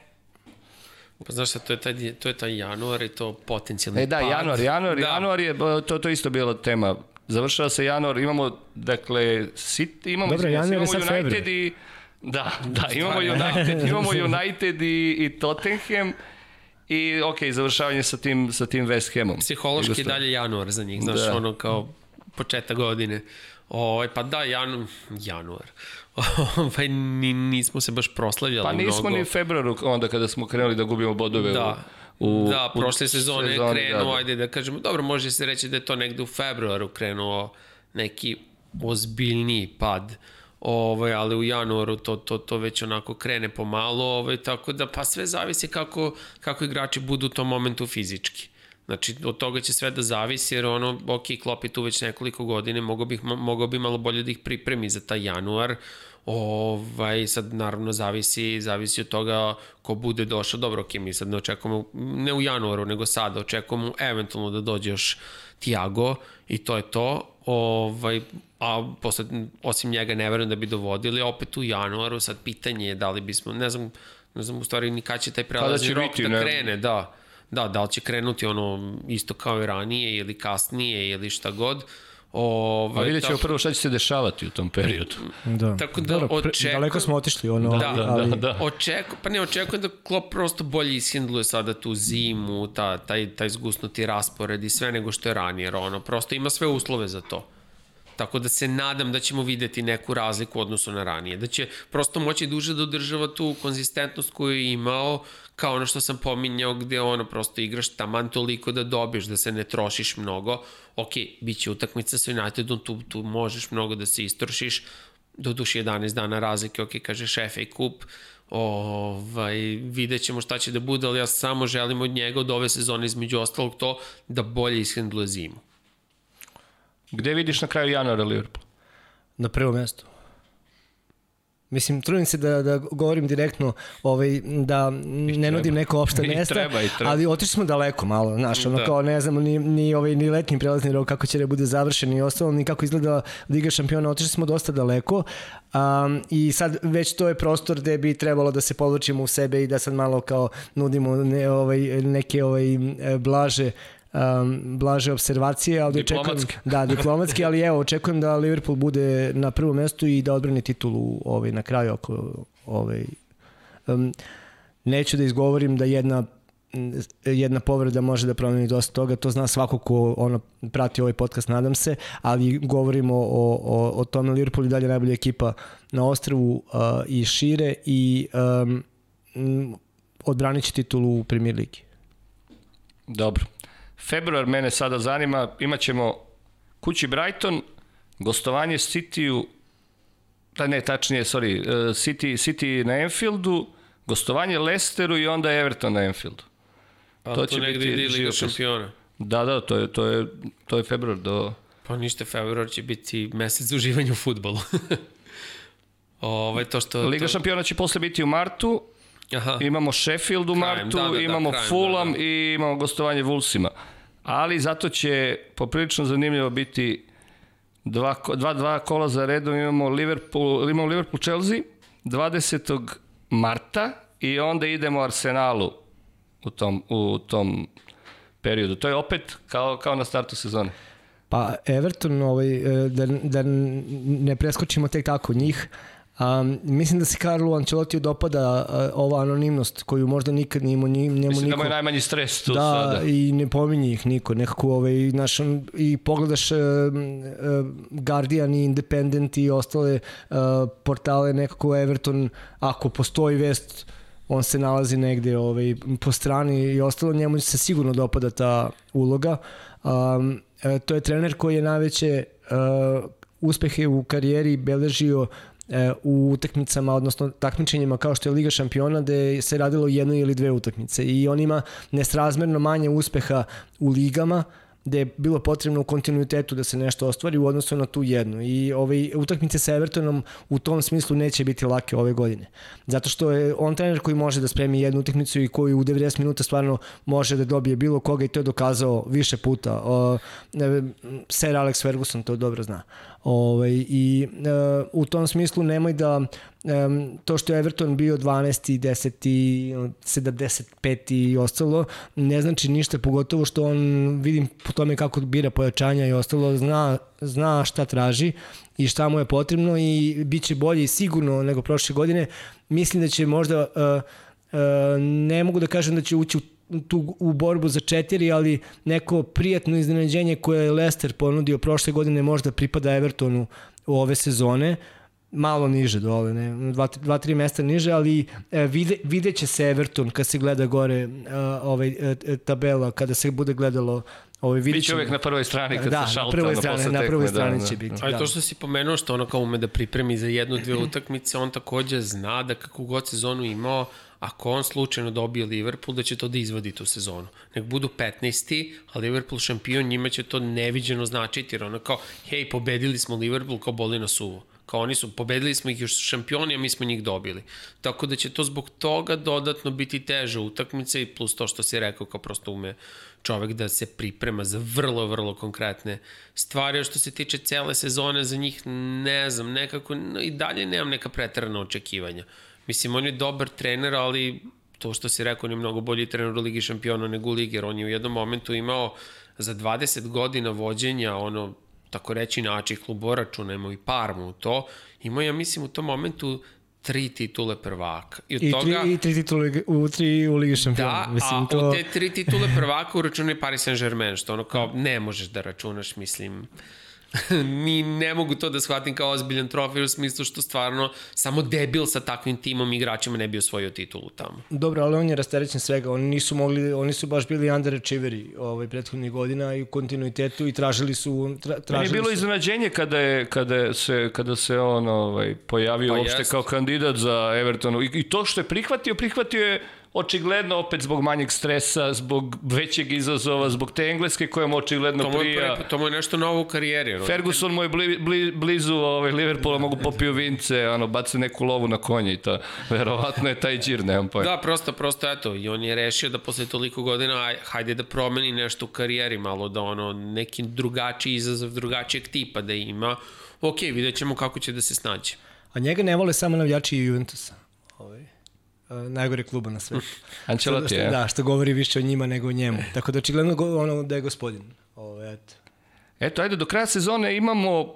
Pa znaš šta, to je taj, to je taj januar i to potencijalni E da, pad. januar, januar, da. januar je, to, to isto bila tema. Završava se januar, imamo, dakle, City, imamo, se, januar je imamo sad United februar. i, da, da, imamo United, imamo United i, i Tottenham i, ok, završavanje sa tim, sa tim West Hamom. Psihološki dalje januar za njih, znaš, Da. ono kao početak godine. Ovaj, pa da, janu, januar. Ovaj, ni, nismo se baš proslavljali Pa nismo mnogo. ni u februaru onda kada smo krenuli da gubimo bodove Da. u, u da, prošle sezone je sezoni, krenuo, da, da. ajde da kažemo, dobro, može se reći da je to negde u februaru krenuo neki ozbiljniji pad, ovaj, ali u januaru to, to, to već onako krene pomalo, ovaj, tako da pa sve zavisi kako, kako igrači budu u tom momentu fizički. Znači, od toga će sve da zavisi, jer ono, ok, Klopp je tu već nekoliko godine, mogao, bih, mogao bi malo bolje da ih pripremi za taj januar, Ovaj, sad naravno zavisi, zavisi od toga ko bude došao. Dobro, ok, mi sad ne očekujemo, ne u januaru, nego sada očekujemo eventualno da dođe još Tiago i to je to. Ovaj, a posle, osim njega ne verujem da bi dovodili, opet u januaru sad pitanje je da li bismo, ne znam, ne znam u stvari ni kad će taj prelazni rok biti, da ne? krene, da. Da, da li će krenuti ono isto kao i ranije ili kasnije ili šta god. Ovaj, Pa vidjet ćemo tako- prvo šta će se dešavati u tom periodu. Da. Tako da Dobro, očekujem- Daleko smo otišli, ono, Da, da, ali, da, da. Očeku, pa ne, očekujem da Klopp prosto bolje ishendluje sada tu zimu, ta, taj, taj zgusnuti raspored i sve nego što je ranije, jer ono, prosto ima sve uslove za to. Tako da se nadam da ćemo videti neku razliku u odnosu na ranije. Da će prosto moći duže da održava tu konzistentnost koju je imao, kao ono što sam pominjao gde ono prosto igraš taman toliko da dobiješ, da se ne trošiš mnogo. Ok, bit će utakmica sa Unitedom, tu, tu možeš mnogo da se istrošiš, do duše 11 dana razlike, ok, kaže FA Kup, ovaj, vidjet ćemo šta će da bude, ali ja samo želim od njega od ove sezone između ostalog to da bolje ishendluje zimu. Gde vidiš na kraju januara Liverpool? Na prvo mesto. Mislim, trudim se da, da govorim direktno, ovaj, da ne nudim neko opšte mesta, treba, i treba. ali otišli smo daleko malo, znaš, ono Da. kao ne znamo ni, ni, ovaj, ni letnji prelazni rok kako će da bude završen i ostalo, ni kako izgleda Liga šampiona, otišli smo dosta daleko um, i sad već to je prostor gde bi trebalo da se podvučimo u sebe i da sad malo kao nudimo ne, ovaj, neke ovaj, blaže um, blaže observacije, ali očekujem, Diplomatske. da, diplomatski, ali evo, očekujem da Liverpool bude na prvom mestu i da odbrani titulu ovaj, na kraju ako ovaj, um, neću da izgovorim da jedna jedna povreda može da promeni dosta toga, to zna svako ko ono, prati ovaj podcast, nadam se, ali govorimo o, o, o tome Liverpool i dalje najbolja ekipa na ostrvu uh, i šire i um, odbranit će titulu u Premier Ligi. Dobro. Februar mene sada zanima, imaćemo kući Brighton, gostovanje City-u, da ne, tačnije, sorry, uh, City, City na Anfieldu, gostovanje Leicesteru i onda Everton na Anfieldu. A To to, će negde biti ide Liga šampiona. Da, da, to je, to je, to je februar do... Pa ništa, februar će biti mesec uživanja u futbolu. Ovaj to što... Liga to... šampiona će posle biti u martu, Aha. imamo Sheffield u Krajem, martu, da, da, da, imamo krajem, Fulham da, da. i imamo gostovanje Wolvesima. Ali zato će poprilično zanimljivo biti dva, dva, dva kola za redom. Imamo Liverpool, imamo Liverpool Chelsea 20. marta i onda idemo Arsenalu u tom, u tom periodu. To je opet kao, kao na startu sezone. Pa Everton, ovaj, e, da, da ne preskočimo tek tako njih, Um, mislim da se Carlo Ancelotti dopada uh, ova anonimnost koju možda nikad nije imao njemu Mislim da niko. mu je najmanji stres tu da, sada. i ne pominje ih niko. Nekako, ovaj, naš, i pogledaš uh, uh, Guardian i Independent i ostale uh, portale, nekako Everton, ako postoji vest, on se nalazi negde ovaj, po strani i ostalo, njemu se sigurno dopada ta uloga. Um, to je trener koji je najveće uh, uspehe u karijeri beležio u utakmicama, odnosno takmičenjima kao što je Liga šampiona, gde se radilo jedno ili dve utakmice i on ima nesrazmerno manje uspeha u ligama, gde je bilo potrebno u kontinuitetu da se nešto ostvari u odnosu na tu jednu. I ove utakmice sa Evertonom u tom smislu neće biti lake ove godine. Zato što je on trener koji može da spremi jednu utakmicu i koji u 90 minuta stvarno može da dobije bilo koga i to je dokazao više puta. O, e, Sir Alex Ferguson to dobro zna. Ovaj, I e, u tom smislu nemoj da um, to što je Everton bio 12. 10. 75. i ostalo ne znači ništa, pogotovo što on vidim po tome kako bira pojačanja i ostalo, zna, zna šta traži i šta mu je potrebno i bit će bolje sigurno nego prošle godine. Mislim da će možda uh, uh, ne mogu da kažem da će ući u tu u borbu za četiri, ali neko prijatno iznenađenje koje je Leicester ponudio prošle godine možda pripada Evertonu u ove sezone malo niže dole, ne, dva, dva tri mesta niže, ali e, vide, videće se Everton kad se gleda gore e, ovaj, e, tabela, kada se bude gledalo ovaj, vidjet Biće uvek na prvoj strani kad da, se šalta. na prvoj strani, na prvoj da, strani da, će da. biti. Ali da. to što si pomenuo što ono kao ume da pripremi za jednu, dve utakmice, on takođe zna da kako god sezonu imao, ako on slučajno dobije Liverpool, da će to da izvadi tu sezonu. Nek budu 15. a Liverpool šampion, njima će to neviđeno značiti, jer ono kao, hej, pobedili smo Liverpool kao boli na suvo. Kao oni su, pobedili smo ih još šampioni, a mi smo njih dobili. Tako da će to zbog toga dodatno biti teža utakmica i plus to što si rekao, kao prosto ume čovek da se priprema za vrlo, vrlo konkretne stvari. A što se tiče cele sezone, za njih ne znam, nekako no, i dalje nemam neka pretarana očekivanja. Mislim, on je dobar trener, ali to što si rekao, on je mnogo bolji trener u Ligi šampiona nego u Ligi, jer on je u jednom momentu imao za 20 godina vođenja, ono, tako reći način klubu, računajmo i Parmu u to, imao ja mislim u tom momentu tri titule prvaka. I od I toga... tri, i tri titule u, tri u Ligi šampiona. Da, Mislim, a to... od te tri titule prvaka uračunaj Paris Saint-Germain, što ono kao ne možeš da računaš, mislim, Ni, ne mogu to da shvatim kao ozbiljan trofej u smislu što stvarno samo debil sa takvim timom igračima ne bi osvojio titulu tamo. Dobro, ali on je rasterećen svega. Oni nisu mogli, oni su baš bili underachieveri ovaj, prethodnih godina i u kontinuitetu i tražili su... Tra, tražili Meni je bilo su... iznenađenje kada, je, kada, se, kada se on ovaj, pojavio Pa uopšte jest. kao kandidat za Evertonu. I, I to što je prihvatio, prihvatio je očigledno opet zbog manjeg stresa, zbog većeg izazova, zbog te engleske koja mu očigledno To mu, je, prija. pre, to mu je nešto novo u karijeri. ono. Ferguson mu je bli, bli, blizu ovaj, Liverpoola, mogu popio vince, ono, bace neku lovu na konji i to. Verovatno je taj džir, nemam pojma. Da, prosto, prosto, eto, i on je rešio da posle toliko godina, aj, hajde da promeni nešto u karijeri, malo da ono, neki drugačiji izazov, drugačijeg tipa da ima. Ok, vidjet ćemo kako će da se snađe. A njega ne vole samo navijači Juventusa. Ovaj. Uh, najgore kluba na svetu. Ancelotti, što, je. Da, što govori više o njima nego o njemu. Tako da očigledno ono da je gospodin. Ovo, eto. Eto, ajde, do kraja sezone imamo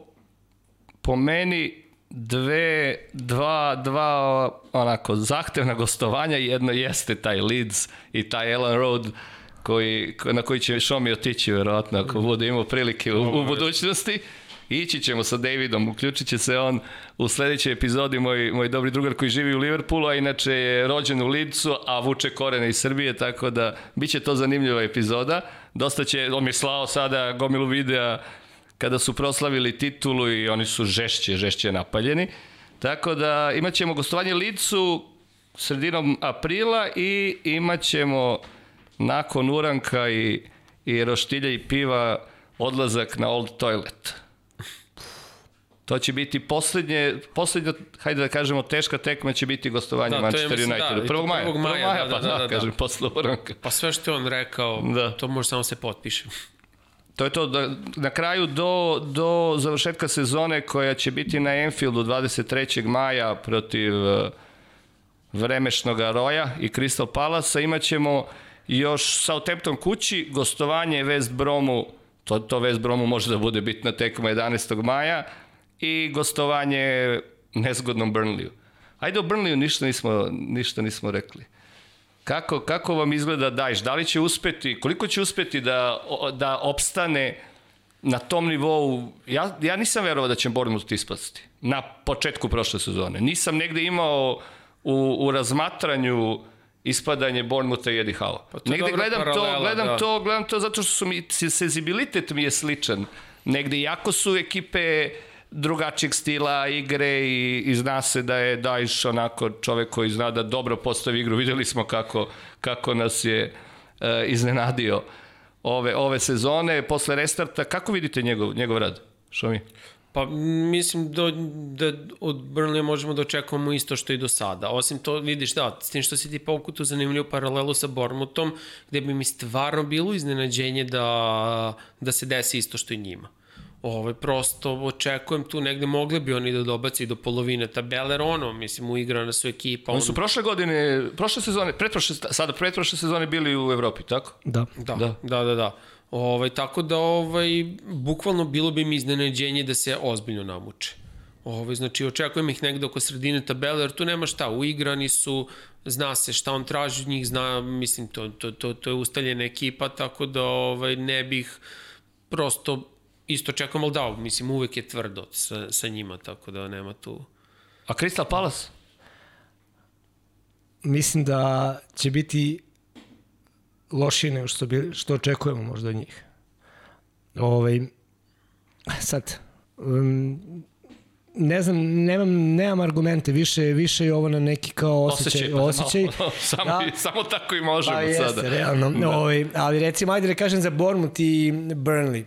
po meni dve, dva, dva onako zahtevna gostovanja. Jedno jeste taj Leeds i taj Ellen Road koji, na koji će Šomi otići verovatno ako bude imao prilike u, u budućnosti. Ići ćemo sa Davidom, uključit će se on u sledećoj epizodi, moj, moj dobri drugar koji živi u Liverpoolu, a inače je rođen u Leedsu, a vuče korene iz Srbije, tako da bit će to zanimljiva epizoda. Dosta će, on mi je slao sada gomilu videa kada su proslavili titulu i oni su žešće, žešće napaljeni. Tako da imat ćemo gostovanje Lidsu sredinom aprila i imat ćemo nakon uranka i, i roštilja i piva odlazak na Old Toilet. To će biti poslednje, poslednja, hajde da kažemo, teška tekma će biti gostovanje Da, da, je, Manchester mislim, da, United. to 1. maja. 1. 1. maja, maja, da, pa da, da, da, da. kažem, posle uranka. Pa sve što je on rekao, Da. da. to može samo se potpiše. To je to, da, na kraju do, do završetka sezone koja će biti na Enfieldu 23. maja protiv uh, Vremešnog Roja i Crystal Palasa imaćemo još Southampton kući, gostovanje West Bromu, to, to West Bromu može da bude bitna tekma 11. maja i gostovanje nezgodnom Burnleyu. Ajde o Burnleyu ništa nismo, ništa nismo rekli. Kako, kako vam izgleda Dajš? Da li će uspeti, koliko će uspeti da, da opstane na tom nivou? Ja, ja nisam verovao da će Bournemouth ispasti na početku prošle sezone. Nisam negde imao u, u razmatranju ispadanje Bournemoutha i Eddie Howe. Pa negde gledam paralela, to, gledam da. to, gledam to zato što su mi, senzibilitet mi je sličan. Negde, jako su ekipe drugačijeg stila igre i, i zna se da je Dajš onako čovek koji zna da dobro postavi igru. Videli smo kako, kako nas je e, iznenadio ove, ove sezone. Posle restarta, kako vidite njegov, njegov rad? Što mi? Pa mislim da, da od Burnley možemo da očekujemo isto što i do sada. Osim to, vidiš, da, s tim što si ti povuku tu zanimljivu paralelu sa Bournemouthom, gde bi mi stvarno bilo iznenađenje da, da se desi isto što i njima. Ove, prosto očekujem tu negde mogli bi oni da dobaci i do polovine tabele, jer ono, mislim, uigrana su ekipa. Oni ono- su prošle godine, prošle sezone, pretprošle, sada pretprošle sezone bili u Evropi, tako? Da. Da, Da. da, da, da. da. Ovaj, tako da, ovaj, bukvalno bilo bi mi iznenađenje da se ozbiljno namuče. Ovaj, znači, očekujem ih negde oko sredine tabele, jer tu nema šta, uigrani su, zna se šta on traži od njih, zna, mislim, to, to, to, to je ustaljena ekipa, tako da ovaj, ne bih prosto isto čekam, ali da, mislim, uvek je tvrdo sa, sa njima, tako da nema tu... A Crystal Palace? Mislim da će biti lošije nego što, bi, što očekujemo možda od njih. Ovaj, sad, um, ne znam, nemam, nemam argumente, više, više je ovo na neki kao osjećaj. pa, osjećaj. malo, samo, Da. samo tako i možemo Pa sada. jeste, realno. Da. Ovaj, ali recimo, ajde da kažem za Bournemouth i Burnley.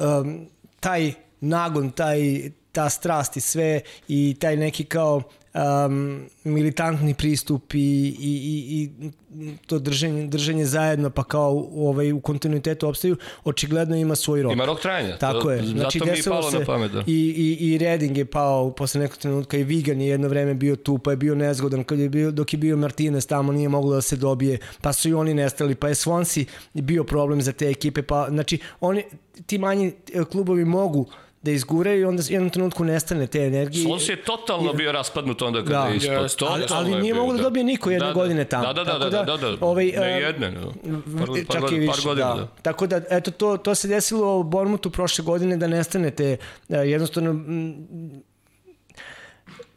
Um, taj nagon, taj, ta strast i sve i taj neki kao um, militantni pristup i, i, i, i to držanje, držanje zajedno pa kao ovaj, u kontinuitetu opstaju, očigledno ima svoj rok. Ima rok trajanja. Tako to, je. Znači, zato mi je palo se na pamet. Da. I, i, i Reding je pao posle nekog trenutka i Vigan je jedno vreme bio tu, pa je bio nezgodan kad je bio, dok je bio Martinez tamo nije moglo da se dobije, pa su i oni nestali, pa je Swansea bio problem za te ekipe, pa znači oni, ti manji e, klubovi mogu da izguraju i onda u jednom trenutku nestane te energije. Solskjaer je totalno bio raspadnut onda kada Da. je ispod. Totalno ali, ali je nije mogu da dobije niko jedne Da, da. godine tamo. Da, da, da, Tako da, da, da, Ovaj, ne jedne, no. par, par, čak par, i više, par godina, da. da. Tako da, eto, to, to se desilo u Bormutu prošle godine da nestanete. E, jednostavno, m,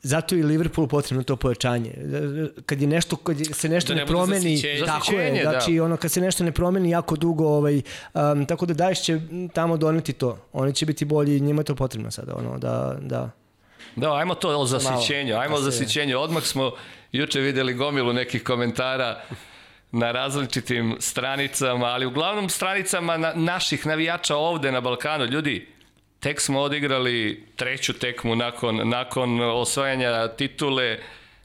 zato je i Liverpoolu potrebno to pojačanje. Kad je nešto, kad je- se nešto Da ne ne promeni, zasićenje. tako je, Zasićenje, da. znači ono kad se nešto ne promeni jako dugo, ovaj, um, tako da Dajiš će tamo doneti to. Oni će biti bolji, njima je to potrebno sada, ono, da, da. Da, ajmo to o zasićenju, ajmo o zasićenju. Odmah smo juče videli gomilu nekih komentara na različitim stranicama, ali uglavnom stranicama na, naših navijača ovde na Balkanu. Ljudi, tek smo odigrali treću tekmu nakon, nakon osvajanja titule.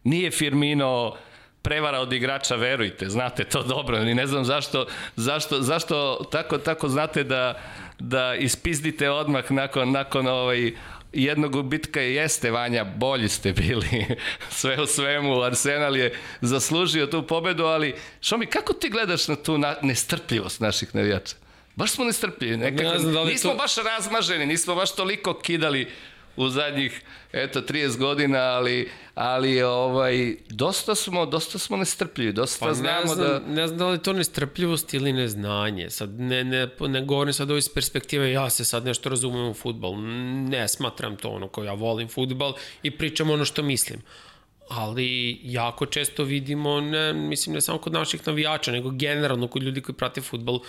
Nije Firmino prevara od igrača, verujte, znate to dobro. Ni ne znam zašto, zašto, zašto tako, tako znate da, da ispizdite odmah nakon, nakon ovaj, jednog gubitka jeste, Vanja, bolji ste bili. Sve u svemu, Arsenal je zaslužio tu pobedu, ali Šomi, kako ti gledaš na tu na, nestrpljivost naših navijača? Baš smo nestrpljivi. Nekako, Ne znam da nismo to- baš razmaženi, nismo baš toliko kidali u zadnjih eto 30 godina, ali ali ovaj dosta smo dosta smo nestrpljivi, dosta Pa znamo ne znam, da ne znam da li to nestrpljivost ili neznanje. Sad ne, ne, ne govorim sad ovo iz perspektive ja se sad nešto razumem u futbol. Ne smatram to ono kao ja volim futbol i pričam ono što mislim. Ali jako često vidimo, ne, mislim ne samo kod naših navijača, nego generalno kod ljudi koji prate futbol,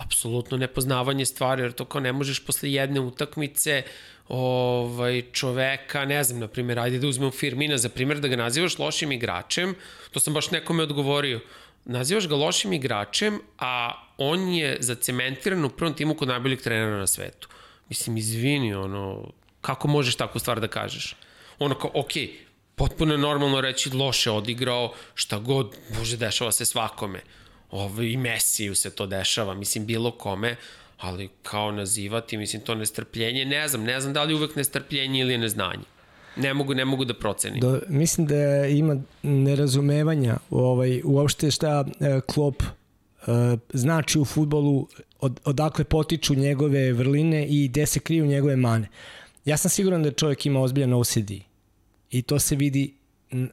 apsolutno nepoznavanje stvari, jer to kao ne možeš posle jedne utakmice ovaj, čoveka, ne znam, na primjer, ajde da uzmem Firmina za primjer, da ga nazivaš lošim igračem, to sam baš nekome odgovorio, nazivaš ga lošim igračem, a on je zacementiran u prvom timu kod najboljeg trenera na svetu. Mislim, izvini, ono, kako možeš takvu stvar da kažeš? Ono kao, okej, okay, potpuno je normalno reći loše odigrao, šta god, bože, dešava se svakome. Ovo, I Mesiju se to dešava, mislim, bilo kome, ali kao nazivati, mislim, to nestrpljenje, ne znam, ne znam da li uvek nestrpljenje ili je neznanje. Ne mogu, ne mogu da procenim. Do, mislim da ima nerazumevanja ovaj, uopšte šta e, Klopp e, znači u futbolu, od, odakle potiču njegove vrline i gde se kriju njegove mane. Ja sam siguran da čovjek ima ozbiljan OCD i to se vidi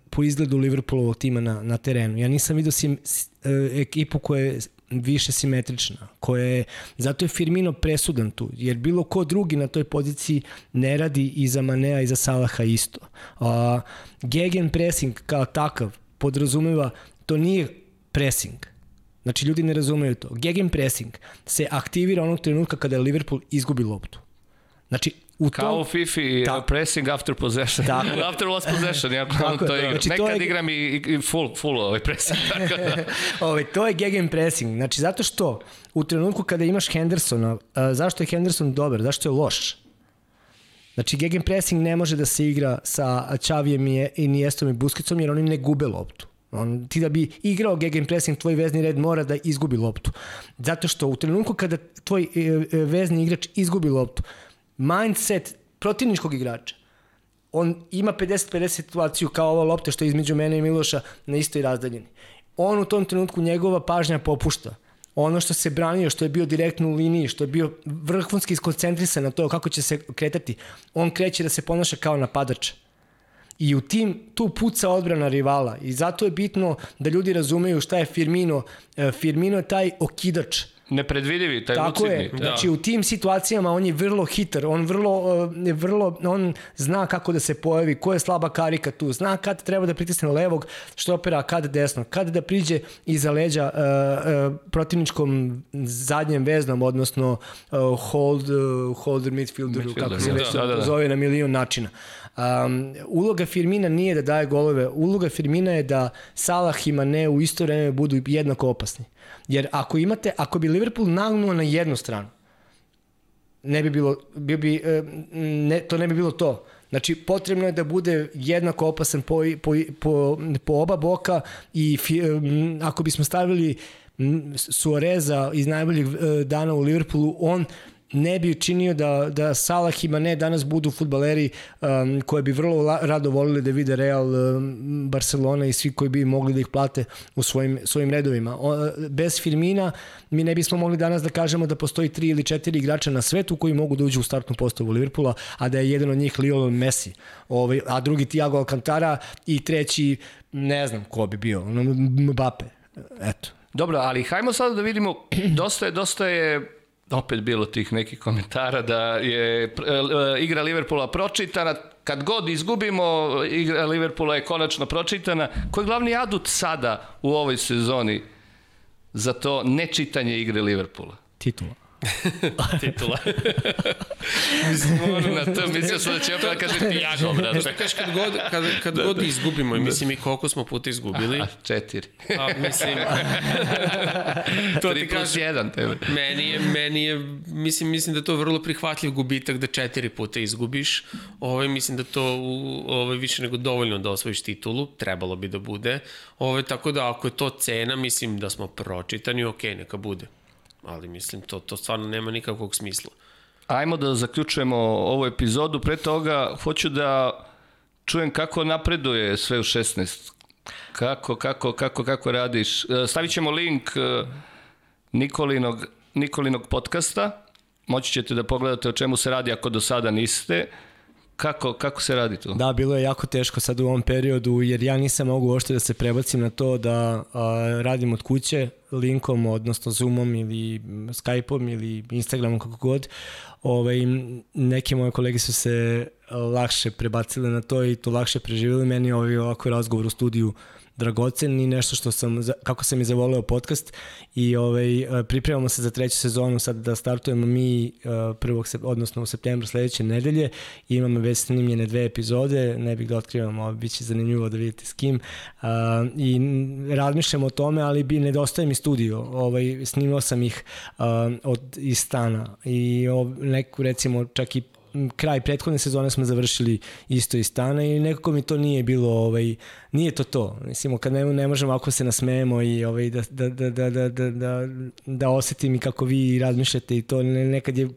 po izgledu Liverpoolovog tima na, na terenu. Ja nisam vidio sim, e, ekipu koja je više simetrična, koja je, zato je Firmino presudan tu, jer bilo ko drugi na toj poziciji ne radi i za Manea i za Salaha isto. A, gegen pressing kao takav podrazumeva, to nije pressing, Znači, ljudi ne razumeju to. Gegen pressing se aktivira onog trenutka kada Liverpool izgubi loptu. Znači, u kao tom... u FIFA i Tako. pressing after possession. Tako. after lost possession, ja Tako to je, igram. znači, to Nekad je- igram i, i full, full ovaj pressing. Tako da. Ovaj, to je gegen pressing. Znači, zato što u trenutku kada imaš Hendersona, a, zašto je Henderson dobar? Zašto je loš? Znači, gegen pressing ne može da se igra sa Čavijem i Iniestom i Buskicom, jer oni ne gube loptu. On, ti da bi igrao gegen pressing, tvoj vezni red mora da izgubi loptu. Zato što u trenutku kada tvoj e, e, vezni igrač izgubi loptu, mindset protivničkog igrača, on ima 50-50 situaciju kao ova lopta što je između mene i Miloša na istoj razdaljini. On u tom trenutku njegova pažnja popušta. Ono što se branio, što je bio direktno u liniji, što je bio vrhunski skoncentrisan na to kako će se kretati, on kreće da se ponaša kao napadač. I u tim tu puca odbrana rivala i zato je bitno da ljudi razumeju šta je Firmino. E, Firmino je taj okidač. Nepredvidivi, taj Tako lucidni. je. Znači u tim situacijama on je vrlo hitar, on vrlo je vrlo on zna kako da se pojavi, ko je slaba karika tu, zna kad treba da pritisne levog štopera, kad desno, kad da priđe iza leđa uh, uh, protivničkom zadnjem veznom, odnosno uh, hold uh, holder midfielderu, Midfielder, kako se da, već da, da, da. zove na milion načina. Um, uloga Firmina nije da daje golove, uloga Firmina je da Salah i Mane u isto vreme budu jednako opasni. Jer ako imate, ako bi Liverpool nagnuo na jednu stranu, ne bi bilo, bio bi, e, ne, to ne bi bilo to. Znači, potrebno je da bude jednako opasan po, po, po, po oba boka i fi, m, ako bismo stavili Suareza iz najboljih e, dana u Liverpoolu, on ne bi učinio da, da Salah i Mane danas budu futbaleri um, koje bi vrlo la, rado volili da vide Real, um, Barcelona i svi koji bi mogli da ih plate u svojim, svojim redovima. O, bez Firmina mi ne bismo mogli danas da kažemo da postoji tri ili četiri igrača na svetu koji mogu da uđu u startnu postavu Liverpoola, a da je jedan od njih Lionel Messi, ovaj, a drugi Thiago Alcantara i treći ne znam ko bi bio, Mbappe. Eto. Dobro, ali hajmo sada da vidimo, dosta je, dosta je opet bilo tih nekih komentara da je e, igra Liverpoola pročitana, kad god izgubimo, igra Liverpoola je konačno pročitana. Ko je glavni adut sada u ovoj sezoni za to nečitanje igre Liverpoola? Titula. titula. mislim, na to mislio sam da će opet da kaže Tiago, brate. Šta kažeš kad god, kad, kad da, god da. izgubimo, i mislim i koliko smo puta izgubili. A, četiri. A, mislim, to ti plus jedan tebe. Meni je, meni je, mislim, mislim da to je vrlo prihvatljiv gubitak da četiri puta izgubiš. Ovaj, mislim da to u, ovaj, više nego dovoljno da osvojiš titulu, trebalo bi da bude. Ovaj, tako da ako je to cena, mislim da smo pročitani, ok, neka bude ali mislim to, to stvarno nema nikakvog smisla. Ajmo da zaključujemo ovu epizodu. Pre toga hoću da čujem kako napreduje sve u 16. Kako, kako, kako, kako radiš. E, stavit ćemo link e, Nikolinog, Nikolinog podcasta. Moći ćete da pogledate o čemu se radi ako do sada niste. Kako, kako se radi to? Da, bilo je jako teško sad u ovom periodu, jer ja nisam mogu ošte da se prebacim na to da a, radim od kuće linkom, odnosno Zoomom ili Skypeom ili Instagramom, kako god. Ove, ovaj, neke moje kolege su se lakše prebacile na to i to lakše preživjeli. Meni ovaj ovako razgovor u studiju uh, dragocen i nešto što sam, kako sam i zavoleo podcast i ovaj, pripremamo se za treću sezonu sad da startujemo mi prvog, odnosno u septembru sledeće nedelje. I imamo već snimljene dve epizode, ne bih da otkrivam, ovo bit će zanimljivo da vidite s kim. I razmišljamo o tome, ali bi nedostaje mi studio, ovaj, snimao sam ih od, iz stana. I neku recimo čak i kraj prethodne sezone smo završili isto iz stana i nekako mi to nije bilo ovaj nije to to. Mislimo kad ne, ne možemo ako se nasmejemo i ovaj da da da da da da da, da osetim i kako vi razmišljate i to nekad je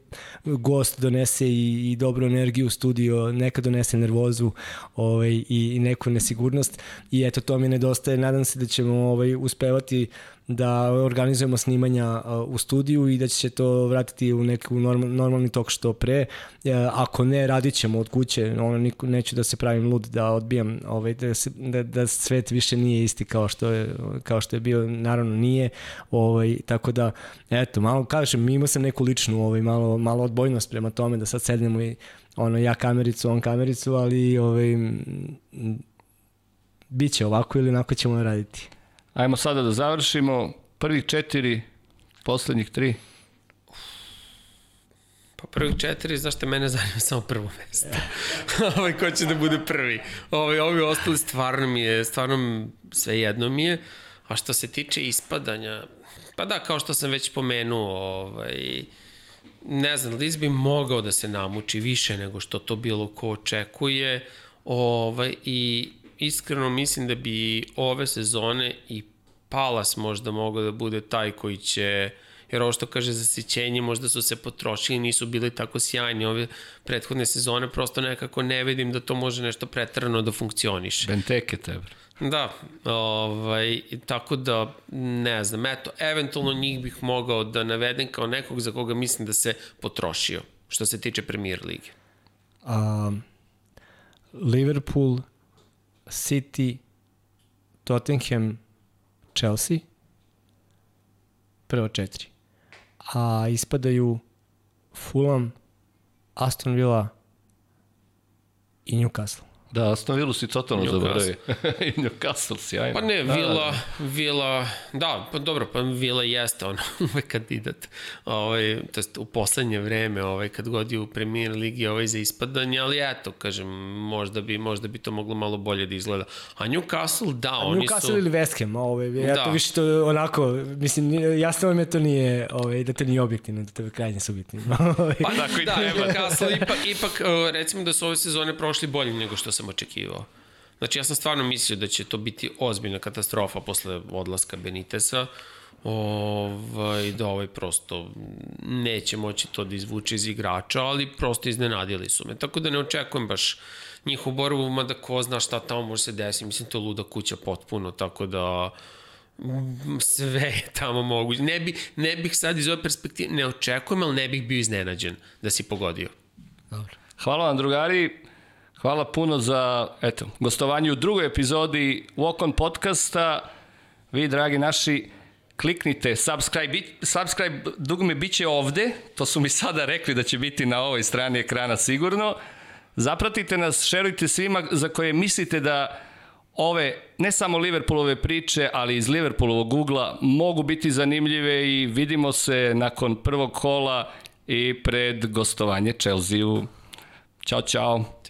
gost donese i, i dobru energiju u studio nekad donese nervozu ovaj i, i neku nesigurnost i eto to mi nedostaje. Nadam se da ćemo ovaj uspevati da organizujemo snimanja u studiju i da će se to vratiti u normal, normalni tok što pre. E, ako ne, radit ćemo od kuće, ono, neću da se pravim lud, da odbijam, ovaj, da, se, da, da svet više nije isti kao što je, kao što je bio, naravno nije, ovaj, tako da, eto, malo kažem, imao sam neku ličnu, ovaj, malo, malo odbojnost prema tome da sad sednemo i ono, ja kamericu, on kamericu, ali ovaj, bit će ovako ili onako ćemo raditi. Ajmo sada da završimo. Prvih četiri, poslednjih tri. Pa prvih četiri, znaš te mene zanima samo prvo mesto. ovaj, ko će da bude prvi. Ovaj, ovi ostali stvarno mi je, stvarno sve jedno mi je. A što se tiče ispadanja, pa da, kao što sam već pomenuo, ovaj, ne znam, Liz bi mogao da se namuči više nego što to bilo ko očekuje. Ovaj, I iskreno mislim da bi ove sezone i Palas možda mogao da bude taj koji će jer ovo što kaže za sićenje možda su se potrošili, nisu bili tako sjajni ove prethodne sezone, prosto nekako ne vidim da to može nešto pretrano da funkcioniše. Benteke tebe. Da, ovaj, tako da, ne znam, eto, eventualno njih bih mogao da navedem kao nekog za koga mislim da se potrošio, što se tiče premier lige. Um, Liverpool, City, Tottenham, Chelsea, prvo četiri. A ispadaju Fulham, Aston Villa i Newcastle. Da, Aston Villa si totalno zaboravio. I Newcastle, sjajno. Pa ne, Villa, da, da. Villa, da, pa dobro, pa Villa jeste on ovaj kandidat. Ovaj, to jest u poslednje vreme, ovaj, kad god je u premier ligi ovaj, za ispadanje, ali eto, kažem, možda bi, možda bi to moglo malo bolje da izgleda. A Newcastle, da, A oni Newcastle su... Newcastle ili West Ham, ovaj, ja da. to više to onako, mislim, jasno vam je to nije, ovaj, da to nije objektivno, da to je krajnje subjektivno. pa da, da Newcastle ipak, ipak, recimo da su ove sezone prošli bolje nego što sam očekivao. Znači ja sam stvarno mislio da će to biti ozbiljna katastrofa posle odlaska Benitesa. ovaj, da ovaj prosto neće moći to da izvuče iz igrača, ali prosto iznenadili su me. Tako da ne očekujem baš njihovu borbu, mada ko zna šta tamo može se desiti. Mislim, to je luda kuća potpuno, tako da sve je tamo moguće. Ne, bi, ne bih sad iz ove perspektive, ne očekujem, ali ne bih bio iznenađen da si pogodio. Dobro. Hvala vam drugari, hvala puno za eto, gostovanje u drugoj epizodi Walk on podcasta. Vi, dragi naši, kliknite subscribe, subscribe dugme bit će ovde, to su mi sada rekli da će biti na ovoj strani ekrana sigurno. Zapratite nas, šerujte svima za koje mislite da ove, ne samo Liverpoolove priče, ali iz Liverpoolovog ugla mogu biti zanimljive i vidimo se nakon prvog kola i pred gostovanje Chelsea-u. Ćao, čao.